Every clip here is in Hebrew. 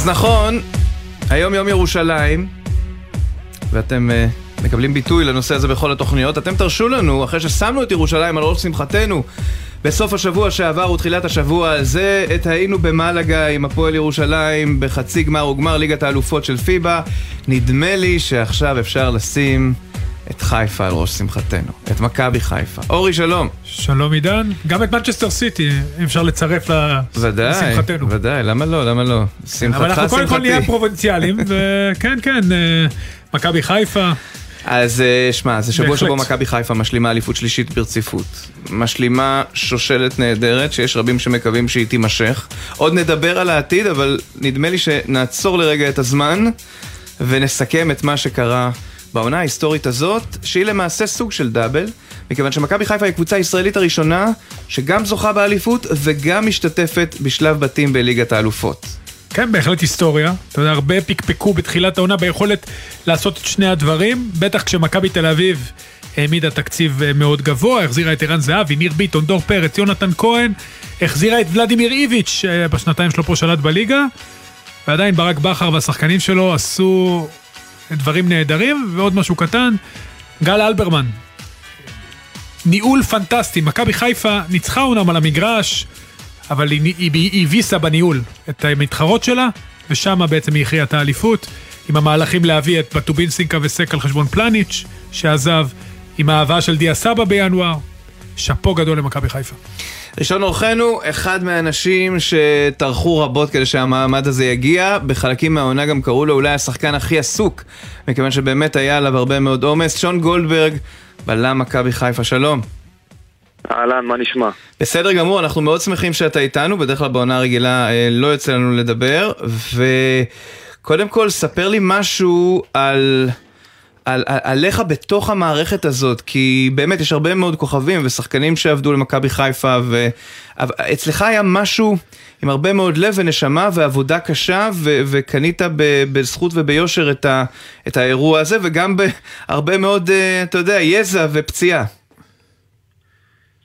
אז נכון, היום יום ירושלים, ואתם uh, מקבלים ביטוי לנושא הזה בכל התוכניות. אתם תרשו לנו, אחרי ששמנו את ירושלים על ראש שמחתנו, בסוף השבוע שעבר ותחילת השבוע הזה, את היינו במלגה עם הפועל ירושלים בחצי גמר וגמר ליגת האלופות של פיבה. נדמה לי שעכשיו אפשר לשים... את חיפה על ראש שמחתנו, את מכבי חיפה. אורי, שלום. שלום עידן, גם את מנצ'סטר סיטי אפשר לצרף לשמחתנו. ודאי, ודאי, למה לא, למה לא? שמחתך, שמחתי. אבל אנחנו קודם כל נהיה פרובינציאליים, וכן, כן, אה, מכבי חיפה. אז אה, שמע, זה שבוע שבו מכבי חיפה משלימה אליפות שלישית ברציפות. משלימה שושלת נהדרת, שיש רבים שמקווים שהיא תימשך. עוד נדבר על העתיד, אבל נדמה לי שנעצור לרגע את הזמן ונסכם את מה שקרה בעונה ההיסטורית הזאת, שהיא למעשה סוג של דאבל, מכיוון שמכבי חיפה היא הקבוצה הישראלית הראשונה שגם זוכה באליפות וגם משתתפת בשלב בתים בליגת האלופות. כן, בהחלט היסטוריה. אתה יודע, הרבה פקפקו בתחילת העונה ביכולת לעשות את שני הדברים, בטח כשמכבי תל אביב העמידה תקציב אה, מאוד גבוה, החזירה את ערן זהבי, ניר ביטון, דור פרץ, יונתן כהן, החזירה את ולדימיר איביץ', אה, בשנתיים שלו פה שלט בליגה, ועדיין ברק בכר והשחקנים שלו עשו דברים נהדרים, ועוד משהו קטן, גל אלברמן. ניהול פנטסטי, מכבי חיפה ניצחה אומנם על המגרש, אבל היא הביסה בניהול את המתחרות שלה, ושם בעצם היא הכריעה את האליפות, עם המהלכים להביא את בטובינסינקה וסק על חשבון פלניץ', שעזב, עם האהבה של דיה סבא בינואר. שאפו גדול למכבי חיפה. ראשון אורחנו, אחד מהאנשים שטרחו רבות כדי שהמעמד הזה יגיע, בחלקים מהעונה גם קראו לו אולי השחקן הכי עסוק, מכיוון שבאמת היה עליו הרבה מאוד עומס. שון גולדברג, בלם מכבי חיפה, שלום. אהלן, מה נשמע? בסדר גמור, אנחנו מאוד שמחים שאתה איתנו, בדרך כלל בעונה הרגילה אה, לא יוצא לנו לדבר, וקודם כל, ספר לי משהו על... על, על, עליך בתוך המערכת הזאת, כי באמת יש הרבה מאוד כוכבים ושחקנים שעבדו למכבי חיפה, ואצלך היה משהו עם הרבה מאוד לב ונשמה ועבודה קשה, ו, וקנית ב, בזכות וביושר את, ה, את האירוע הזה, וגם בהרבה מאוד, אה, אתה יודע, יזע ופציעה.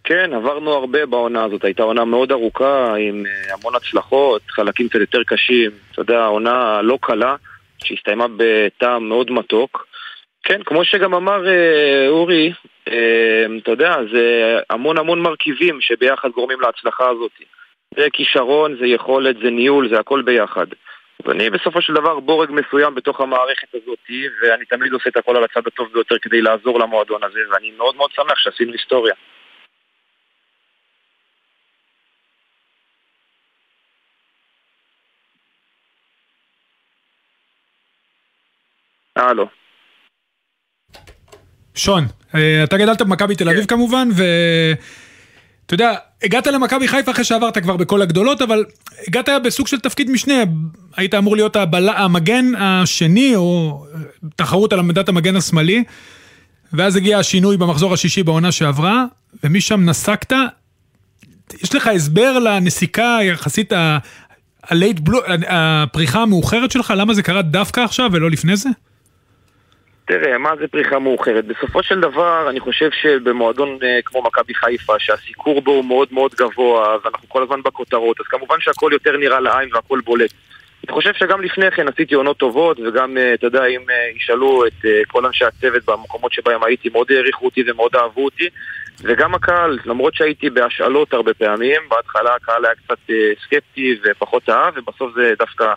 כן, עברנו הרבה בעונה הזאת, הייתה עונה מאוד ארוכה, עם אה, המון הצלחות, חלקים קצת יותר קשים, אתה יודע, עונה לא קלה, שהסתיימה בטעם מאוד מתוק. כן, כמו שגם אמר אה, אורי, אה, אתה יודע, זה המון המון מרכיבים שביחד גורמים להצלחה הזאת. זה כישרון, זה יכולת, זה ניהול, זה הכל ביחד. ואני בסופו של דבר בורג מסוים בתוך המערכת הזאת, ואני תמיד עושה את הכל על הצד הטוב ביותר כדי לעזור למועדון הזה, ואני מאוד מאוד שמח שעשינו היסטוריה. הלו. שון, אה, אתה גדלת במכבי תל אביב כן. כמובן, ואתה יודע, הגעת למכבי חיפה אחרי שעברת כבר בכל הגדולות, אבל הגעת בסוג של תפקיד משנה, היית אמור להיות הבלה, המגן השני, או תחרות על עמדת המגן השמאלי, ואז הגיע השינוי במחזור השישי בעונה שעברה, ומשם נסקת. יש לך הסבר לנסיקה יחסית הלייט בלו, הפריחה המאוחרת שלך, למה זה קרה דווקא עכשיו ולא לפני זה? תראה, מה זה פריחה מאוחרת? בסופו של דבר, אני חושב שבמועדון uh, כמו מכבי חיפה, שהסיקור בו הוא מאוד מאוד גבוה, ואנחנו כל הזמן בכותרות, אז כמובן שהכל יותר נראה לעין והכל בולט. אני חושב שגם לפני כן עשיתי עונות טובות, וגם, uh, אתה יודע, אם uh, ישאלו את uh, כל אנשי הצוות במקומות שבהם הייתי, מאוד העריכו אותי ומאוד אהבו אותי. וגם הקהל, למרות שהייתי בהשאלות הרבה פעמים, בהתחלה הקהל היה קצת uh, סקפטי ופחות אהב, ובסוף זה דווקא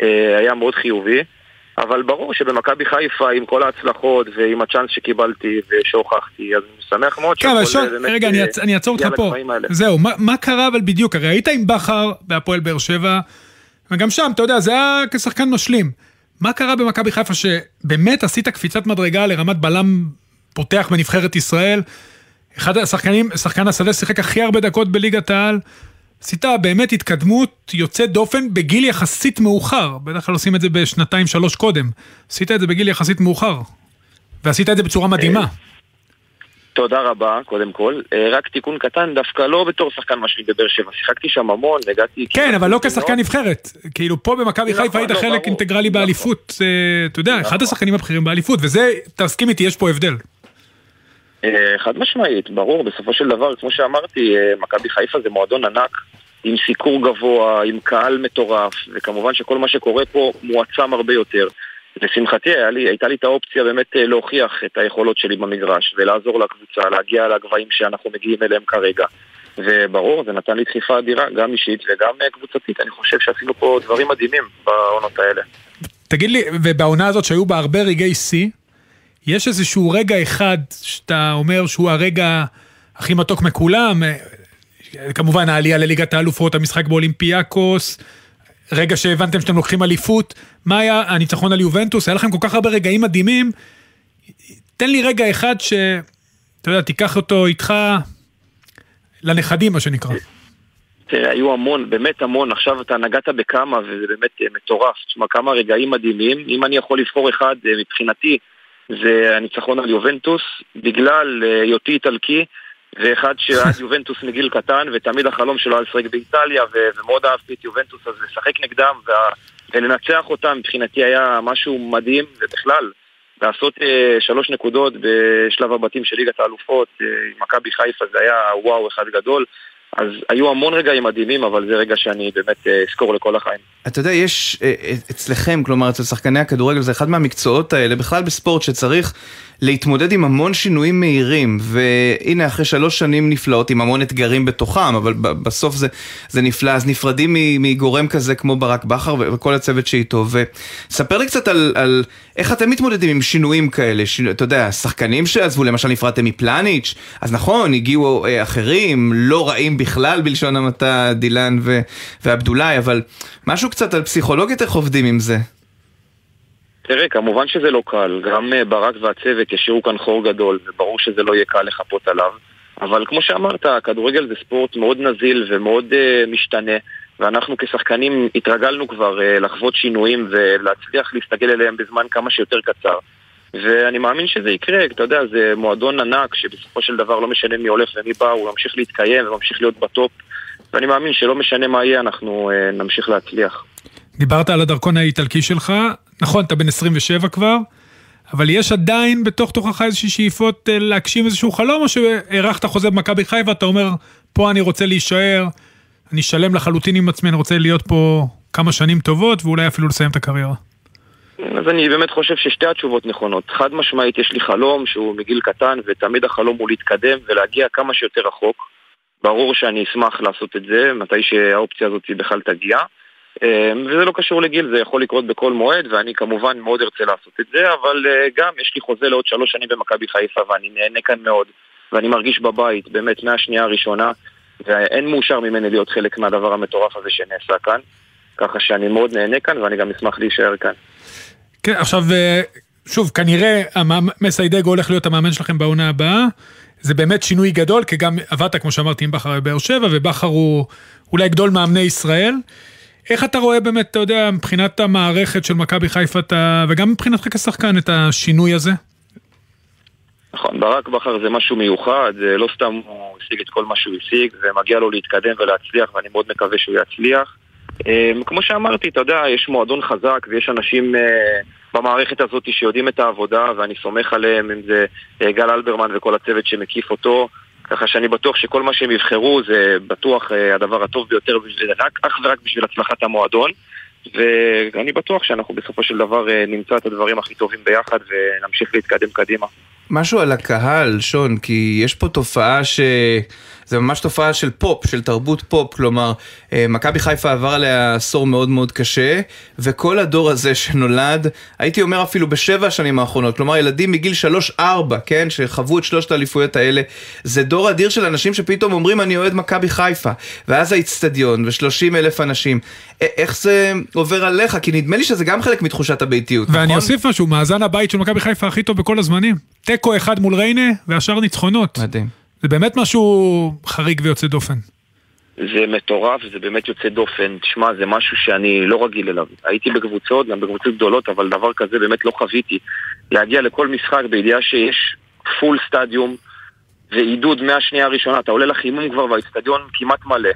uh, היה מאוד חיובי. אבל ברור שבמכבי חיפה, עם כל ההצלחות ועם הצ'אנס שקיבלתי ושהוכחתי, אז אני שמח מאוד כן, שהכל שוב, באמת... רגע, אני, אני אעצור אותך פה. זהו, מה, מה קרה אבל בדיוק? הרי היית עם בכר בהפועל באר שבע, וגם שם, אתה יודע, זה היה כשחקן משלים. מה קרה במכבי חיפה שבאמת עשית קפיצת מדרגה לרמת בלם פותח בנבחרת ישראל? אחד השחקנים, שחקן השדה שיחק הכי הרבה דקות בליגת העל. עשית באמת התקדמות יוצאת דופן בגיל יחסית מאוחר. בדרך כלל עושים את זה בשנתיים שלוש קודם. עשית את זה בגיל יחסית מאוחר. ועשית את זה בצורה מדהימה. תודה רבה, קודם כל. אה, רק תיקון קטן, דווקא לא בתור שחקן משלים בבאר שבע. שיחקתי שם המון, הגעתי... כן, אבל לא כשחקן נבחרת. כאילו, פה במכבי חיפה היית לא, חלק אינטגרלי נכון. באליפות, אה, אתה יודע, אחד נכון. השחקנים הבכירים באליפות, וזה, תסכים איתי, יש פה הבדל. אה, חד משמעית, ברור, בסופו של דבר, כמו שאמרתי, מכבי חיפה זה מועדון ענק, עם סיקור גבוה, עם קהל מטורף, וכמובן שכל מה שקורה פה מועצם הרבה יותר. לשמחתי לי, הייתה לי את האופציה באמת אה, להוכיח את היכולות שלי במגרש ולעזור לקבוצה, להגיע לגבהים שאנחנו מגיעים אליהם כרגע. וברור, זה נתן לי דחיפה אדירה, גם אישית וגם אה, קבוצתית. אני חושב שעשינו פה דברים מדהימים בעונות האלה. תגיד לי, ובעונה הזאת שהיו בה הרבה רגעי שיא, יש איזשהו רגע אחד שאתה אומר שהוא הרגע הכי מתוק מכולם? אה, כמובן העלייה לליגת האלופות, המשחק באולימפיאקוס, רגע שהבנתם שאתם לוקחים אליפות, מה היה הניצחון על יובנטוס? היה לכם כל כך הרבה רגעים מדהימים. תן לי רגע אחד ש... אתה יודע, תיקח אותו איתך לנכדים, מה שנקרא. תראה, היו המון, באמת המון, עכשיו אתה נגעת בכמה וזה באמת אה, מטורף. תשמע, כמה רגעים מדהימים. אם אני יכול לבחור אחד, אה, מבחינתי, זה הניצחון על יובנטוס, בגלל אה, היותי איטלקי, ואחד שעד יובנטוס מגיל קטן, ותמיד החלום שלו היה לשחק באיטליה, ומאוד אהבתי את יובנטוס, אז לשחק נגדם ולנצח אותם מבחינתי היה משהו מדהים, ובכלל, לעשות אה, שלוש נקודות בשלב הבתים של ליגת האלופות אה, עם מכבי חיפה זה היה וואו אחד גדול. אז היו המון רגעים מדהימים, אבל זה רגע שאני באמת אה, אזכור לכל החיים. אתה יודע, יש אה, אה, אצלכם, כלומר אצל שחקני הכדורגל, זה אחד מהמקצועות האלה, בכלל בספורט, שצריך להתמודד עם המון שינויים מהירים, והנה אחרי שלוש שנים נפלאות עם המון אתגרים בתוכם, אבל בסוף זה, זה נפלא, אז נפרדים מגורם כזה כמו ברק בכר וכל הצוות שאיתו, וספר לי קצת על, על איך אתם מתמודדים עם שינויים כאלה, ש... אתה יודע, שחקנים שעזבו, למשל נפרדתם מפלניץ', אז נכון, הגיעו אה, אחרים, לא רעים בכלל בלשון המעטה, דילן. ועבדולאי, אבל משהו קצת על פסיכולוגית, איך עובדים עם זה? תראה, כמובן שזה לא קל, גם אה, ברק והצוות ישאירו כאן חור גדול, וברור שזה לא יהיה קל לחפות עליו. אבל כמו שאמרת, הכדורגל זה ספורט מאוד נזיל ומאוד uh, משתנה, ואנחנו כשחקנים התרגלנו כבר uh, לחוות שינויים ולהצליח להסתגל אליהם בזמן כמה שיותר קצר. ואני מאמין שזה יקרה, אתה יודע, זה מועדון ענק שבסופו של דבר לא משנה מי הולך ומי בא, הוא ממשיך להתקיים וממשיך להיות בטופ, ואני מאמין שלא משנה מה יהיה, אנחנו uh, נמשיך להצליח. דיברת על הדרכון האיטלקי שלך, נכון, אתה בן 27 כבר, אבל יש עדיין בתוך תוכך איזושהי שאיפות אה, להגשים איזשהו חלום, או שהארכת חוזה במכבי חיפה, אתה אומר, פה אני רוצה להישאר, אני שלם לחלוטין עם עצמי, אני רוצה להיות פה כמה שנים טובות, ואולי אפילו לסיים את הקריירה. אז אני באמת חושב ששתי התשובות נכונות. חד משמעית יש לי חלום שהוא מגיל קטן, ותמיד החלום הוא להתקדם ולהגיע כמה שיותר רחוק. ברור שאני אשמח לעשות את זה, מתי שהאופציה הזאת בכלל תגיע. אמ, וזה לא קשור לגיל, זה יכול לקרות בכל מועד, ואני כמובן מאוד ארצה לעשות את זה, אבל אה, גם יש לי חוזה לעוד שלוש שנים במכבי חיפה, ואני נהנה כאן מאוד, ואני מרגיש בבית, באמת, מהשנייה הראשונה, ואין מאושר ממני להיות חלק מהדבר המטורף הזה שנעשה כאן, ככה שאני מאוד נהנה כאן, ואני גם אשמח להישאר כאן. כן, עכשיו, אה, שוב, כנראה מסיידגו הולך להיות המאמן שלכם בעונה הבאה. זה באמת שינוי גדול, כי גם עבדת, כמו שאמרתי, עם בכר בבאר שבע, ובכר הוא אולי גדול מאמני ישראל. איך אתה רואה באמת, אתה יודע, מבחינת המערכת של מכבי חיפה, אתה, וגם מבחינתך כשחקן, את השינוי הזה? נכון, ברק בכר זה משהו מיוחד, זה לא סתם הוא השיג את כל מה שהוא השיג, ומגיע לו להתקדם ולהצליח, ואני מאוד מקווה שהוא יצליח. אמ, כמו שאמרתי, אתה יודע, יש מועדון חזק ויש אנשים אה, במערכת הזאת שיודעים את העבודה, ואני סומך עליהם, אם זה אה, גל אלברמן וכל הצוות שמקיף אותו. ככה שאני בטוח שכל מה שהם יבחרו זה בטוח אה, הדבר הטוב ביותר, רק, אך ורק בשביל הצלחת המועדון. ואני בטוח שאנחנו בסופו של דבר אה, נמצא את הדברים הכי טובים ביחד ונמשיך להתקדם קדימה. משהו על הקהל, שון, כי יש פה תופעה ש... זה ממש תופעה של פופ, של תרבות פופ, כלומר, אה, מכבי חיפה עבר עליה עשור מאוד מאוד קשה, וכל הדור הזה שנולד, הייתי אומר אפילו בשבע השנים האחרונות, כלומר ילדים מגיל שלוש-ארבע, כן, שחוו את שלושת האליפויות האלה, זה דור אדיר של אנשים שפתאום אומרים אני אוהד מכבי חיפה, ואז האיצטדיון, ושלושים אלף אנשים. איך זה עובר עליך? כי נדמה לי שזה גם חלק מתחושת הביתיות, ואני נכון? אוסיף משהו, מאזן הבית של מכבי חיפה הכי טוב בכל הזמנים. תיקו אחד מול ריינה, והשאר ניצחונות. מדהים. זה באמת משהו חריג ויוצא דופן. זה מטורף, זה באמת יוצא דופן. תשמע, זה משהו שאני לא רגיל אליו. הייתי בקבוצות, גם בקבוצות גדולות, אבל דבר כזה באמת לא חוויתי. להגיע לכל משחק בידיעה שיש פול סטדיום ועידוד מהשנייה הראשונה. אתה עולה לחימום כבר והאיצטדיון כמעט מלא,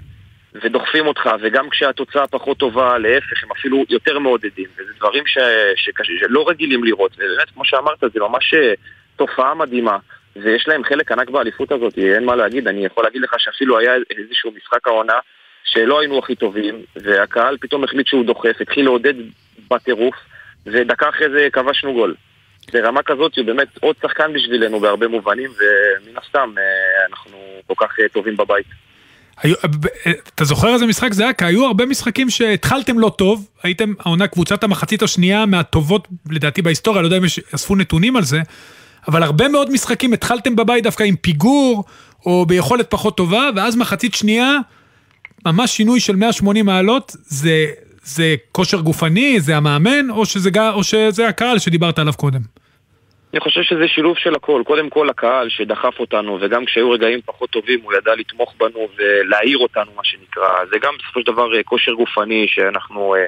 ודוחפים אותך, וגם כשהתוצאה פחות טובה, להפך, הם אפילו יותר מעודדים. וזה דברים ש... שקשה, שלא רגילים לראות. ובאמת, כמו שאמרת, זה ממש אה, תופעה מדהימה. ויש להם חלק ענק באליפות הזאת, אין מה להגיד, אני יכול להגיד לך שאפילו היה איזשהו משחק העונה שלא היינו הכי טובים, והקהל פתאום החליט שהוא דוחף, התחיל לעודד בטירוף, ודקה אחרי זה כבשנו גול. ברמה כזאת הוא באמת עוד שחקן בשבילנו בהרבה מובנים, ומן הסתם אה, אנחנו כל כך אה, טובים בבית. היו, אתה זוכר איזה משחק זה היה? כי היו הרבה משחקים שהתחלתם לא טוב, הייתם העונה קבוצת המחצית השנייה מהטובות לדעתי בהיסטוריה, לא יודע אם אספו נתונים על זה, אבל הרבה מאוד משחקים התחלתם בבית דווקא עם פיגור, או ביכולת פחות טובה, ואז מחצית שנייה, ממש שינוי של 180 מעלות, זה, זה כושר גופני, זה המאמן, או שזה, או שזה הקהל שדיברת עליו קודם? אני חושב שזה שילוב של הכל. קודם כל הקהל שדחף אותנו, וגם כשהיו רגעים פחות טובים הוא ידע לתמוך בנו ולהעיר אותנו, מה שנקרא. זה גם בסופו של דבר אה, כושר גופני שאנחנו אה,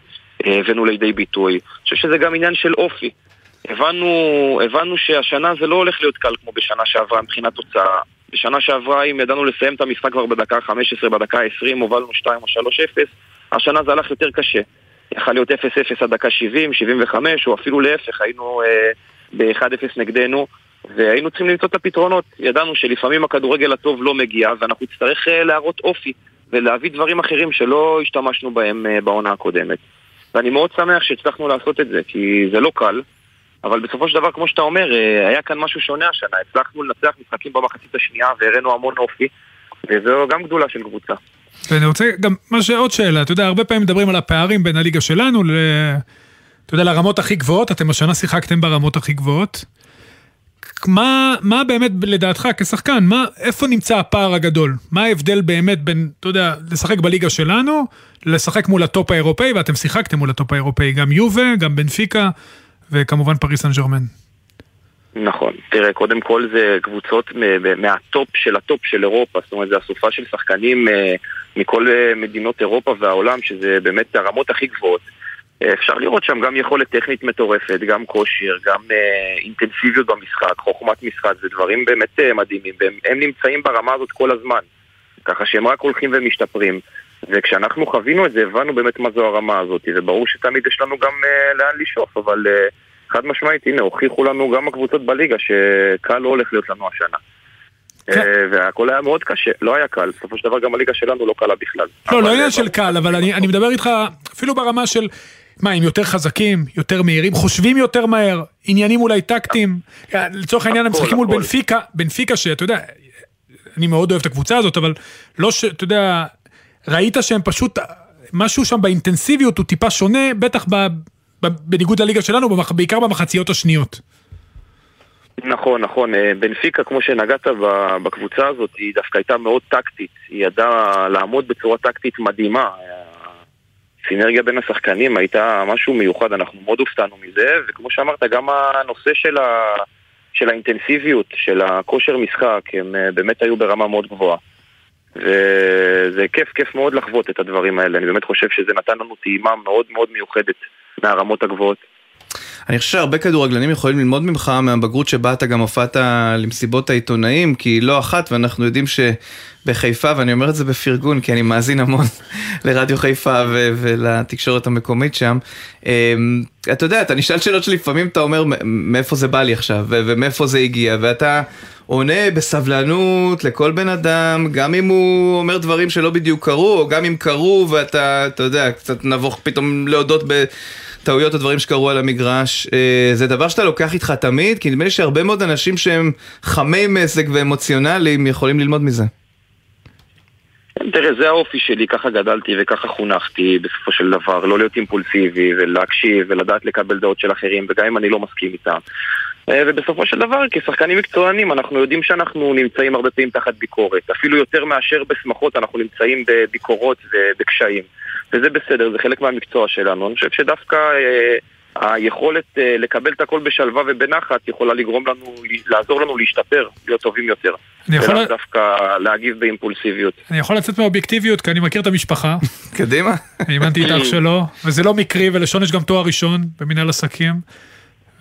אה, הבאנו לידי ביטוי. אני חושב שזה גם עניין של אופי. הבנו, הבנו שהשנה זה לא הולך להיות קל כמו בשנה שעברה מבחינת תוצאה. בשנה שעברה, אם ידענו לסיים את המשחק כבר בדקה 15, בדקה 20, הובלנו 2 או 3-0, השנה זה הלך יותר קשה. יכול להיות 0-0 עד דקה 70, 75, או אפילו להפך, היינו אה, ב-1-0 נגדנו, והיינו צריכים למצוא את הפתרונות. ידענו שלפעמים הכדורגל הטוב לא מגיע, ואנחנו נצטרך אה, להראות אופי, ולהביא דברים אחרים שלא השתמשנו בהם אה, בעונה הקודמת. ואני מאוד שמח שהצלחנו לעשות את זה, כי זה לא קל, אבל בסופו של דבר, כמו שאתה אומר, אה, היה כאן משהו שונה השנה. הצלחנו לנצח משחקים במחצית השנייה והראינו המון אופי, וזו גם גדולה של קבוצה. ואני רוצה גם, מה שעוד שאלה, אתה יודע, הרבה פעמים מדברים על הפערים בין הליגה שלנו ל... אתה יודע, לרמות הכי גבוהות, אתם השנה שיחקתם ברמות הכי גבוהות. מה, מה באמת לדעתך כשחקן, מה, איפה נמצא הפער הגדול? מה ההבדל באמת בין, אתה יודע, לשחק בליגה שלנו, לשחק מול הטופ האירופאי, ואתם שיחקתם מול הטופ האירופאי, גם יובה, גם בנפיקה, וכמובן פריס סן ג'רמן. נכון. תראה, קודם כל זה קבוצות מהטופ של הטופ של אירופה, זאת אומרת, זה אסופה של שחקנים אה, מכל אה, מדינות אירופה והעולם, שזה באמת הרמות הכי גבוהות. אה, אפשר לראות שם גם יכולת טכנית מטורפת, גם כושר, גם אינטנסיביות במשחק, חוכמת משחק, זה דברים באמת מדהימים, והם נמצאים ברמה הזאת כל הזמן. ככה שהם רק הולכים ומשתפרים. וכשאנחנו חווינו את זה, הבנו באמת מה זו הרמה הזאת, וברור שתמיד יש לנו גם אה, לאן לשאוף, אבל אה, חד משמעית, הנה, הוכיחו לנו גם הקבוצות בליגה שקל לא הולך להיות לנו השנה. כן. Uh, והכל היה מאוד קשה, לא היה קל, בסופו של דבר גם הליגה שלנו לא קלה בכלל. לא, לא עניין של קל, אבל אני, אני מדבר איתך אפילו ברמה של... מה, הם יותר חזקים, יותר מהירים, חושבים יותר מהר, עניינים אולי טקטיים. לצורך העניין הם משחקים מול בנפיקה, בנפיקה שאתה יודע, אני מאוד אוהב את הקבוצה הזאת, אבל לא ש... אתה יודע, ראית שהם פשוט, משהו שם באינטנסיביות הוא טיפה שונה, בטח ב, ב, בניגוד לליגה שלנו, בעיקר במחציות השניות. נכון, נכון. אה, בנפיקה, כמו שנגעת בקבוצה הזאת, היא דווקא הייתה מאוד טקטית. היא ידעה לעמוד בצורה טקטית מדהימה. הסינרגיה בין השחקנים הייתה משהו מיוחד, אנחנו מאוד הופתענו מזה, וכמו שאמרת, גם הנושא של, ה... של האינטנסיביות, של הכושר משחק, הם אה, באמת היו ברמה מאוד גבוהה. וזה כיף, כיף מאוד לחוות את הדברים האלה. אני באמת חושב שזה נתן לנו טעימה מאוד מאוד מיוחדת מהרמות הגבוהות. אני חושב שהרבה כדורגלנים יכולים ללמוד ממך מהבגרות שבה אתה גם הופעת למסיבות העיתונאים, כי לא אחת, ואנחנו יודעים שבחיפה, ואני אומר את זה בפרגון, כי אני מאזין המון לרדיו חיפה ו- ולתקשורת המקומית שם, אמ, אתה יודע, אתה נשאל שאלות שלפעמים אתה אומר מאיפה זה בא לי עכשיו, ומאיפה זה הגיע, ואתה... עונה בסבלנות לכל בן אדם, גם אם הוא אומר דברים שלא בדיוק קרו, או גם אם קרו ואתה, אתה יודע, קצת נבוך פתאום להודות בטעויות או דברים שקרו על המגרש. אה, זה דבר שאתה לוקח איתך תמיד, כי נדמה לי שהרבה מאוד אנשים שהם חמי מזג ואמוציונליים יכולים ללמוד מזה. תראה, זה האופי שלי, ככה גדלתי וככה חונכתי בסופו של דבר, לא להיות אימפולסיבי ולהקשיב ולדעת לקבל דעות של אחרים, וגם אם אני לא מסכים איתם. אה, ובסופו של דבר, כשחקנים מקצוענים, אנחנו יודעים שאנחנו נמצאים הרבה פעמים תחת ביקורת. אפילו יותר מאשר בשמחות, אנחנו נמצאים בביקורות ובקשיים. וזה בסדר, זה חלק מהמקצוע שלנו. אני חושב שדווקא אה, היכולת אה, לקבל את הכל בשלווה ובנחת יכולה לגרום לנו, לעזור לנו להשתפר, להיות טובים יותר. אני יכול... ולאו דווקא להגיב באימפולסיביות. אני יכול לצאת מהאובייקטיביות, כי אני מכיר את המשפחה. קדימה. אימנתי את אח שלו, וזה לא מקרי, ולשון יש גם תואר ראשון במנהל עסקים.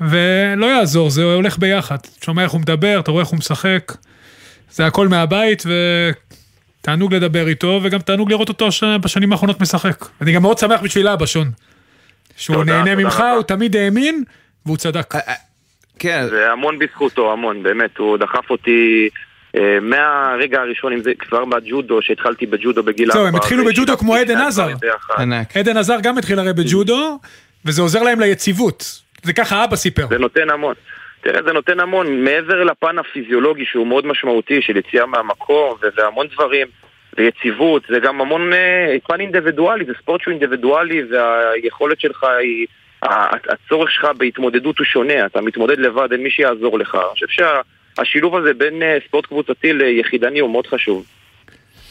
ולא יעזור, זה הולך ביחד. שומע איך הוא מדבר, אתה רואה איך הוא משחק, זה הכל מהבית, ותענוג לדבר איתו, וגם תענוג לראות אותו בשנים האחרונות משחק. אני גם מאוד שמח בשביל אבא, שון. שהוא תודה, נהנה תודה ממך, רבה. הוא תמיד האמין, והוא צדק. כן. זה המון בזכותו, המון, באמת, הוא דחף אותי אה, מהרגע הראשון, אם זה כבר בג'ודו, שהתחלתי בג'ודו בגיל זהו, הם התחילו בג'ודו כמו עדן עזר. עדן עזר גם התחיל הרי בג'ודו, וזה עוזר להם ליציבות. זה ככה אבא סיפר. זה נותן המון. תראה, זה נותן המון, מעבר לפן הפיזיולוגי שהוא מאוד משמעותי, של יציאה מהמקום והמון דברים, ויציבות, זה גם המון אה, פן אינדיבידואלי, זה ספורט שהוא אינדיבידואלי, והיכולת שלך היא, הצורך שלך בהתמודדות הוא שונה, אתה מתמודד לבד, אין מי שיעזור לך. אני חושב שהשילוב הזה בין אה, ספורט קבוצתי ליחידני הוא מאוד חשוב.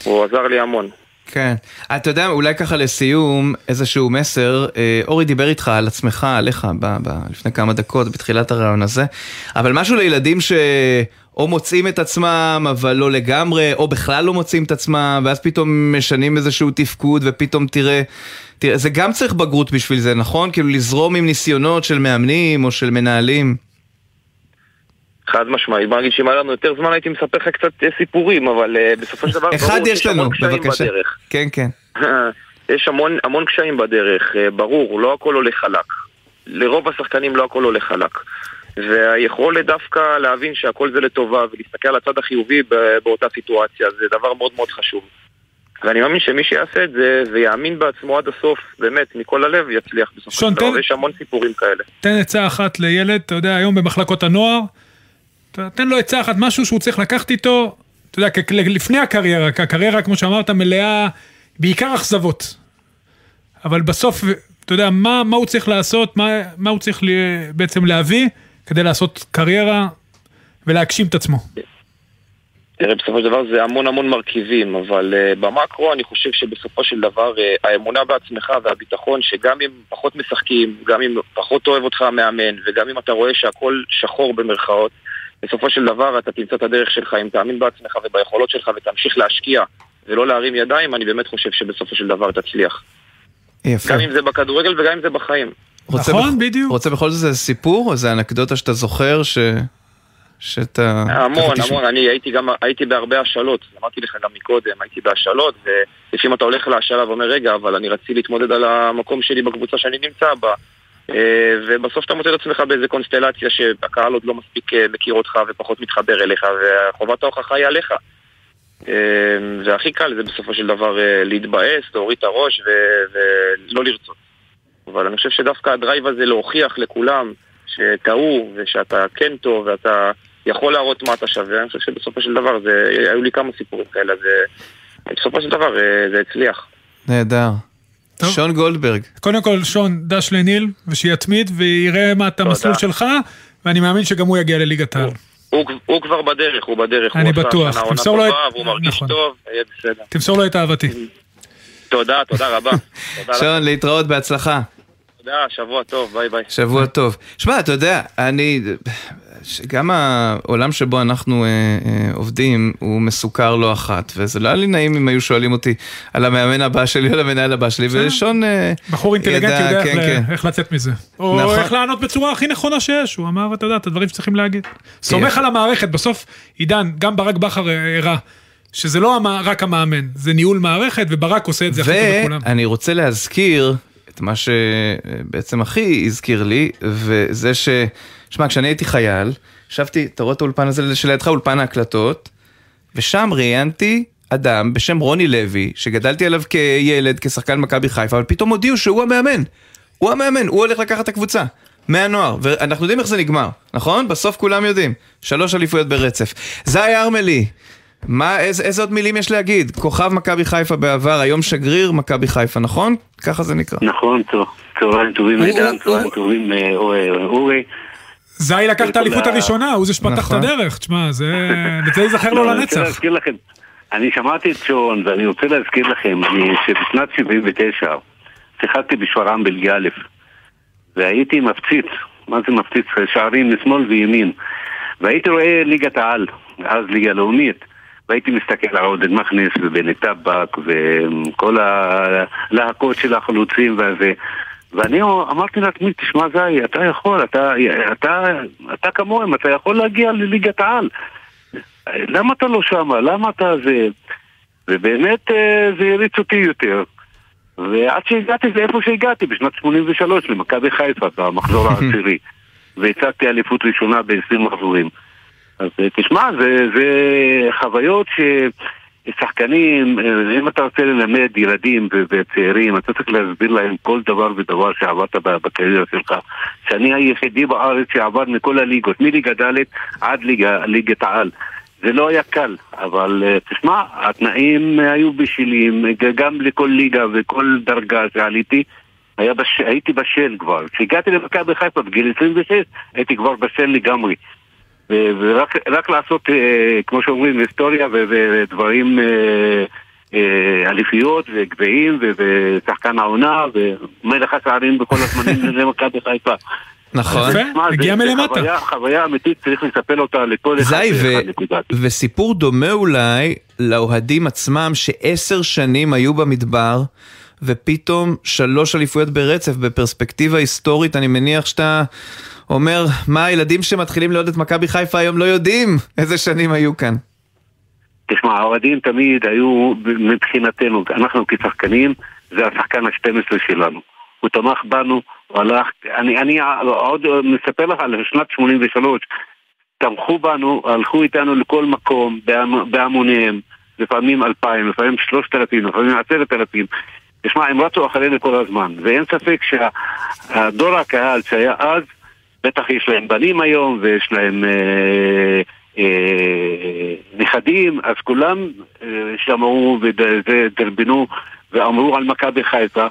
הוא עזר לי המון. כן. אתה יודע, אולי ככה לסיום, איזשהו מסר. אה, אורי דיבר איתך על עצמך, עליך, ב, ב, לפני כמה דקות, בתחילת הרעיון הזה, אבל משהו לילדים שאו מוצאים את עצמם, אבל לא לגמרי, או בכלל לא מוצאים את עצמם, ואז פתאום משנים איזשהו תפקוד, ופתאום תראה... תראה, זה גם צריך בגרות בשביל זה, נכון? כאילו לזרום עם ניסיונות של מאמנים או של מנהלים. חד משמעית. בוא נגיד שאם היה לנו יותר זמן הייתי מספר לך קצת אה, סיפורים, אבל uh, בסופו של דבר אחד יש לנו, בבקשה. בדרך. כן, כן. יש המון, המון קשיים בדרך, uh, ברור, לא הכל הולך חלק. לרוב השחקנים לא הכל הולך חלק. והיכולת דווקא להבין שהכל זה לטובה ולהסתכל על הצד החיובי באותה סיטואציה זה דבר מאוד מאוד חשוב. ואני מאמין שמי שיעשה את זה ויאמין בעצמו עד הסוף, באמת, מכל הלב, יצליח בסופו של דבר. יש המון סיפורים כאלה. תן עצה אחת לילד, אתה יודע, היום במחלקות הנוער, תן לו עצה אחת, משהו שהוא צריך לקחת איתו, אתה יודע, לפני הקריירה, הקריירה, כמו שאמרת, מלאה בעיקר אכזבות. אבל בסוף, אתה יודע, מה, מה הוא צריך לעשות, מה, מה הוא צריך בעצם להביא כדי לעשות קריירה ולהגשים את עצמו. תראה, בסופו של דבר זה המון המון מרכיבים, אבל uh, במקרו אני חושב שבסופו של דבר uh, האמונה בעצמך והביטחון שגם אם פחות משחקים, גם אם פחות אוהב אותך המאמן, וגם אם אתה רואה שהכל שחור במרכאות, בסופו של דבר אתה תמצא את הדרך שלך, אם תאמין בעצמך וביכולות שלך ותמשיך להשקיע ולא להרים ידיים, אני באמת חושב שבסופו של דבר תצליח. יפה. גם אם זה בכדורגל וגם אם זה בחיים. נכון, בח... בדיוק. רוצה בכל זאת איזה סיפור, איזה אנקדוטה שאתה זוכר, ש... שאתה... המון, המון, אני הייתי גם, הייתי בהרבה השאלות, אמרתי לך גם מקודם, הייתי בהשאלות, ולפעמים אתה הולך להשאלה ואומר, רגע, אבל אני רציתי להתמודד על המקום שלי בקבוצה שאני נמצא בה, ובסוף אתה מוצא את עצמך באיזה קונסטלציה שהקהל עוד לא מספיק אה, מכיר אותך ופחות מתחבר אליך, וחובת ההוכחה היא עליך. אה, והכי קל זה בסופו של דבר להתבאס, להוריד את הראש ולא לרצות. אבל אני חושב שדווקא הדרייב הזה להוכיח לכולם שטעו ושאתה כן טוב ואתה יכול להראות מה אתה שווה, אני חושב שבסופו של דבר זה, היו לי כמה סיפורים כאלה, זה, בסופו של דבר זה הצליח. נהדר. טוב. שון גולדברג. קודם כל, שון, דש לניל, ושיתמיד ויראה מה את המסלול שלך, ואני מאמין שגם הוא יגיע לליגת העל. הוא, הוא כבר בדרך, הוא בדרך. אני הוא בטוח. תמסור לו את... והוא מרגיש נכון. טוב, יהיה בסדר. תמסור לו את אהבתי. תודה, תודה רבה. שון, להתראות, בהצלחה. תודה, שבוע טוב, ביי ביי. שבוע טוב. שמע, אתה יודע, אני... גם העולם שבו אנחנו אה, אה, עובדים הוא מסוכר לא אחת, וזה לא היה לי נעים אם היו שואלים אותי על המאמן הבא שלי או על המנהל הבא שלי, ושון אה, בחור אינטליגנטי יודע, יודע כן, איך, כן. איך לצאת מזה. או נכון. איך לענות בצורה הכי נכונה שיש, הוא אמר, אתה יודע, את הדברים שצריכים להגיד. סומך על המערכת, בסוף, עידן, גם ברק בכר הראה. שזה לא רק המאמן, זה ניהול מערכת, וברק עושה את זה הכי טוב לכולם. ואני רוצה להזכיר את מה שבעצם הכי הזכיר לי, וזה ש... שמע, כשאני הייתי חייל, ישבתי, אתה רואה את האולפן הזה שלידך, אולפן ההקלטות, ושם ראיינתי אדם בשם רוני לוי, שגדלתי עליו כילד, כשחקן מכבי חיפה, אבל פתאום הודיעו שהוא המאמן. הוא המאמן, הוא הולך לקחת את הקבוצה. מהנוער, ואנחנו יודעים איך זה נגמר, נכון? בסוף כולם יודעים. שלוש אליפויות ברצף. זי ארמלי, מה, איזה, איזה עוד מילים יש להגיד? כוכב מכבי חיפה בעבר, היום שגריר מכבי חיפה, נכון? ככה זה נקרא. נכון, טוב. צהריים טובים עידן, צהריים טובים אה, אורי. זי לקח את האליפות הראשונה, הוא זה שפתח את נכון. הדרך, תשמע, זה ייזכר לו לנצח. אני רוצה להזכיר לכם, אני שמעתי את שון, ואני רוצה להזכיר לכם, שבשנת 79 שיחקתי בשפרעם בליגה א', והייתי מפציץ, מה זה מפציץ? שערים משמאל וימין, והייתי רואה ליגת העל, אז ליגה לאומית. והייתי מסתכל על עודד מכנס ובני טבק וכל הלהקות של החלוצים וזה ואני אמרתי לעצמי, תשמע זי, אתה יכול, אתה, אתה, אתה כמוהם, אתה יכול להגיע לליגת העל. למה אתה לא שמה? למה אתה זה? ובאמת אה, זה הריץ אותי יותר. ועד שהגעתי לאיפה שהגעתי, בשנת 83 למכבי חיפה, במחזור העשירי. והצגתי אליפות ראשונה ב-20 מחזורים. אז אה, תשמע, זה, זה חוויות ששחקנים, אה, אם אתה רוצה ללמד ילדים וצעירים, אתה צריך להסביר להם כל דבר ודבר שעברת בקריירה שלך. שאני היחידי בארץ שעבר מכל הליגות, מליגה ד' עד ליגה, ליגת העל. זה לא היה קל, אבל אה, תשמע, התנאים היו בשלים, גם לכל ליגה וכל דרגה שעליתי, בש... הייתי בשל כבר. כשהגעתי למכבי חיפה בגיל 26, הייתי כבר בשל לגמרי. ורק לעשות, אה, כמו שאומרים, היסטוריה ודברים, אה, אה, אליפיות וגביעים ושחקן העונה ומלך השערים בכל הזמנים למכבי חיפה. נכון. הגיע מלמטה. חוויה, אמיתית, צריך לספר אותה לכל אחד זי. וסיפור דומה אולי לאוהדים עצמם שעשר שנים היו במדבר, ופתאום שלוש אליפויות ברצף, בפרספקטיבה היסטורית, אני מניח שאתה אומר, מה הילדים שמתחילים לאהוד את מכבי חיפה היום לא יודעים איזה שנים היו כאן. תשמע, האוהדים תמיד היו מבחינתנו, אנחנו כשחקנים, זה השחקן ה-12 שלנו. הוא תמך בנו, הוא הלך, אני, אני עוד מספר לך על שנת 83, תמכו בנו, הלכו איתנו לכל מקום, בהמ- בהמוניהם, לפעמים אלפיים, לפעמים שלושת אלפים, לפעמים עשרת אלפים. תשמע, הם רצו אחרינו כל הזמן, ואין ספק שהדור הקהל שהיה אז, בטח יש להם בנים היום, ויש להם אה, אה, נכדים, אז כולם אה, שמעו ודרבנו ואמרו על מכבי חיפה,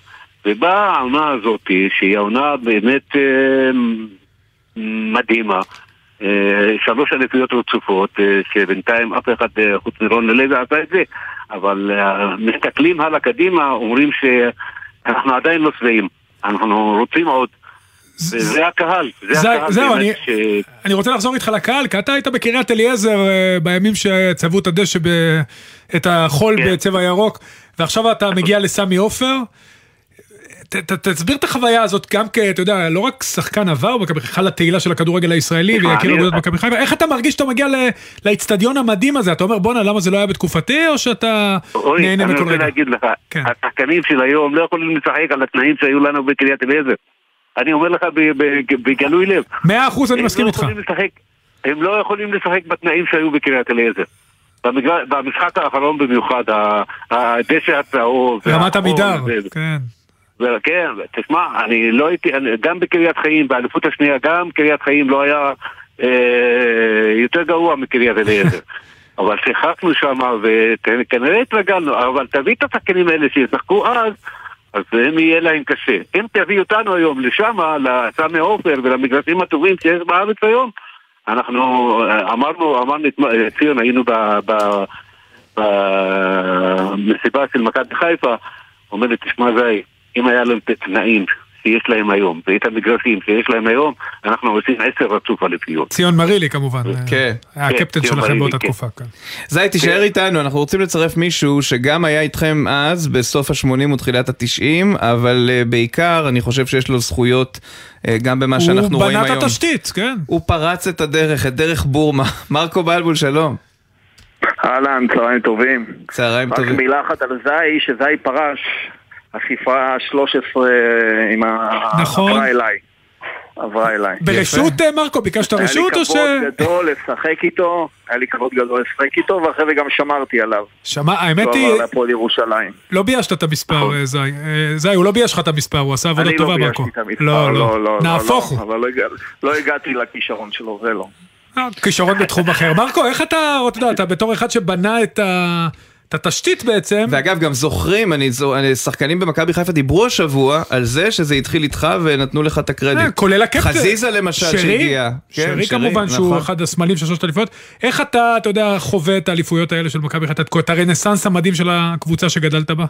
ובאה העונה הזאת, שהיא העונה באמת אה, מדהימה. אה, שלוש אליפויות רצופות, אה, שבינתיים אף אחד אה, חוץ מרון לוי עשה את זה, אבל מסתכלים הלאה קדימה, אומרים שאנחנו עדיין לא שבעים, אנחנו רוצים עוד. וזה הקהל, זה זה- הקהל זהו, אני- ש... אני רוצה לחזור איתך לקהל, כי אתה היית בקריית אליעזר אה, בימים שצבעו את הדשא, ב- את החול כן. בצבע ירוק, ועכשיו אתה מגיע לסמי עופר. ת- ת- תסביר את החוויה הזאת גם כ... אתה יודע, לא רק שחקן עבר, מכבי- בכלל התהילה של הכדורגל הישראלי, אני- עבודת מכבי חיפה, איך אתה מרגיש שאתה מגיע לאיצטדיון המדהים הזה? אתה אומר, בואנה, למה זה לא היה בתקופתי, או שאתה אוי, נהנה אני מכל רוצה רגע? להגיד לך, כן. השחקנים של היום לא יכולים לשחק על התנאים שהיו לנו בקריית אליעזר. אני אומר לך בגלוי לב. מאה אחוז אני הם מסכים לא איתך. הם לא יכולים לשחק בתנאים שהיו בקריית אליעזר. במשחק האחרון במיוחד, הדשא הצהוב. רמת עמידר, כן. כן, תשמע, אני לא הייתי, גם בקריית חיים, באליפות השנייה, גם קריית חיים לא היה אה, יותר גרוע מקריית אליעזר. אבל שיחקנו שם וכנראה התרגלנו, אבל תביא את השחקנים האלה שישחקו אז, אז הם יהיה להם קשה. אם תביא אותנו היום לשם, לסמי עופר ולמגרשים הטובים שיש בארץ היום, אנחנו אה, אמרנו, אמרנו, אתמול- ציון, היינו במסיבה של מכבי חיפה, אומר לי, תשמע זי, אם היה להם את התנאים שיש להם היום, ואת המגרשים שיש להם היום, אנחנו עושים עשר רצוף אליפיות. ציון מרילי כמובן. כן. היה כן, הקפטן ציון שלכם באותה כן. תקופה. כן. זי, תישאר איתנו, אנחנו רוצים לצרף מישהו שגם היה איתכם אז, בסוף ה-80 ותחילת ה-90, אבל אה, בעיקר אני חושב שיש לו זכויות אה, גם במה שאנחנו רואים הוא היום. בנה את התשתית, כן. הוא פרץ את הדרך, את דרך בורמה. מרקו בלבול, שלום. אהלן, צהריים טובים. צהריים רק טובים. מילה אחת על זי, שזי פרש, הספרה ה-13 עם. נכון. עברה אליי. עברה אליי. ברשות אה, מרקו, ביקשת רשות היה או ש... לי כבוד גדול לשחק איתו, היה לי כבוד גדול לשחק איתו, ואחרי זה גם שמרתי עליו. שמע, האמת הוא היא, עבר להפועל ירושלים. לא ביישת את המספר, אה, זי. אה, זי, הוא לא בייש לך את המספר, הוא עשה עבודה נכון. אני טובה, לא מרקו. ביישתי את המספר, לא, לא, לא, נהפוך לא, הוא. אבל לא הגע- לא הגעתי לכישרון שלו, זה לא. כישרון בתחום אחר. מרקו, איך אתה, אתה יודע, אתה בתור אחד שבנה את ה... את התשתית בעצם, ואגב, גם זוכרים, אני, זו- אני- שחקנים במכבי חיפה דיברו השבוע על זה שזה התחיל איתך ונתנו לך את אה, הקרדיט. כולל הקפטן. חזיזה למשל שרי, שהגיע. כן, שרי כמובן שהוא נכון. אחד הסמלים של שלושת האליפויות. איך אתה, אתה יודע, חווה את האליפויות האלה של מכבי חיפה, את הרנסאנס המדהים של הקבוצה שגדלת בה?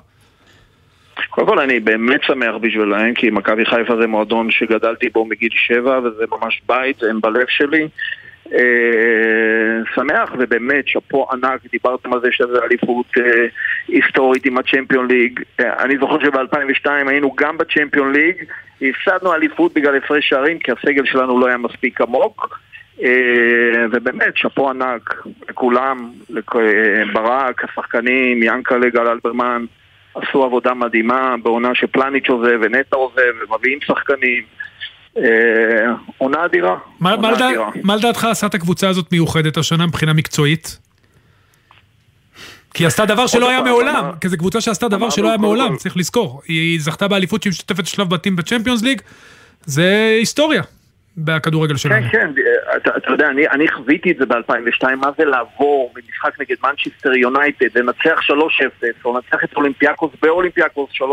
קודם כל אני באמת שמח בשבילהם, כי מכבי חיפה זה מועדון שגדלתי בו מגיל שבע, וזה ממש בית, הם בלב שלי. אה, שמח ובאמת שאפו ענק, דיברתם על זה שזה אליפות אה, היסטורית עם הצ'מפיון ליג. אה, אני זוכר שב-2002 היינו גם בצ'מפיון ליג, הפסדנו אליפות בגלל הפרש שערים כי הסגל שלנו לא היה מספיק עמוק. ובאמת, שאפו ענק לכולם, לכ- אה, ברק, השחקנים, ינקלה, גל אלברמן, עשו עבודה מדהימה בעונה שפלניץ' עוזב ונטע עוזב ומביאים שחקנים. אה, עונה אדירה. מה- לדעתך עשה את הקבוצה הזאת מיוחדת השנה מבחינה מקצועית? כי היא עשתה דבר שלא היה מעולם, כי זו קבוצה שעשתה דבר שלא היה מעולם, צריך לזכור. היא זכתה באליפות שהיא משתתפת שלב בתים בצ'מפיונס ליג, זה היסטוריה בכדורגל שלנו. כן, כן, אתה, יודע, אני, אני חוויתי את זה ב-2002, מה זה לעבור ממשחק נגד מנצ'סטר יונייטד, לנצח 3-0, או לנצח את אולימפיאקוס באולימפיאקוס 3-0,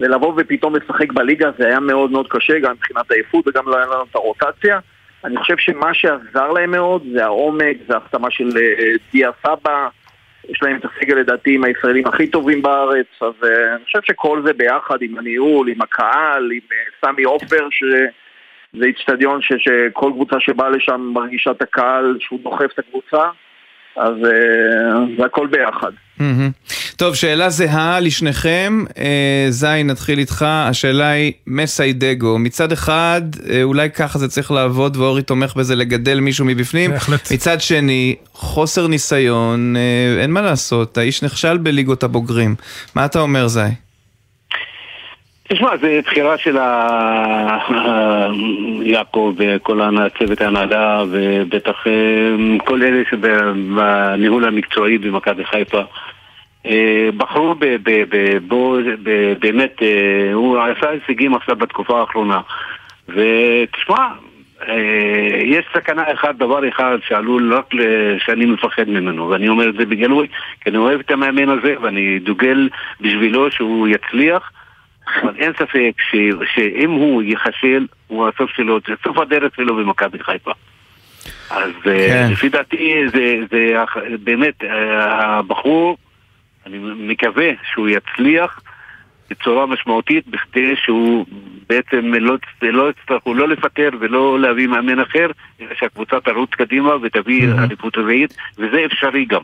ולבוא ופתאום לשחק בליגה זה היה מאוד מאוד קשה, גם מבחינת עייפות וגם לא היה לנו את הרוטציה. אני חושב שמה שעזר להם מאוד זה העומק, זה ההחתמה של אה, דיה סבא, יש להם את הסגל לדעתי עם הישראלים הכי טובים בארץ, אז אה, אני חושב שכל זה ביחד עם הניהול, עם הקהל, עם אה, סמי עופר, ש... זה איצטדיון שכל קבוצה שבאה לשם מרגישה את הקהל שהוא דוחף את הקבוצה, אז אה, זה הכל ביחד. טוב, שאלה זהה לשניכם. אה, זי, נתחיל איתך. השאלה היא מסיידגו. מצד אחד, אה, אולי ככה זה צריך לעבוד, ואורי תומך בזה לגדל מישהו מבפנים. בהחלט. מצד שני, חוסר ניסיון, אין מה לעשות, האיש נכשל בליגות הבוגרים. מה אתה אומר, זי? תשמע, זה בחירה של ה- יעקב וכל הצוות ההנהלה ובטח אה, כל אלה שבניהול המקצועי במכבי חיפה. אה, בחרו ב- ב- ב- בו, ב- באמת, אה, הוא עשה הישגים עכשיו בתקופה האחרונה. ותשמע, אה, יש סכנה אחת, דבר אחד שעלול רק שאני מפחד ממנו ואני אומר את זה בגלוי כי אני אוהב את המאמן הזה ואני דוגל בשבילו שהוא יצליח אבל אין ספק ש, שאם הוא ייכשל, הוא הסוף שלו, זה סוף הדרך שלו במכבי חיפה. אז כן. כן. לפי דעתי זה, זה באמת, אה, הבחור, אני מקווה שהוא יצליח בצורה משמעותית בכדי שהוא בעצם לא, לא יצטרכו לא לפטר ולא להביא מאמן אחר, שהקבוצה תרוץ קדימה ותביא. אליפות רביעית, וזה אפשרי גם.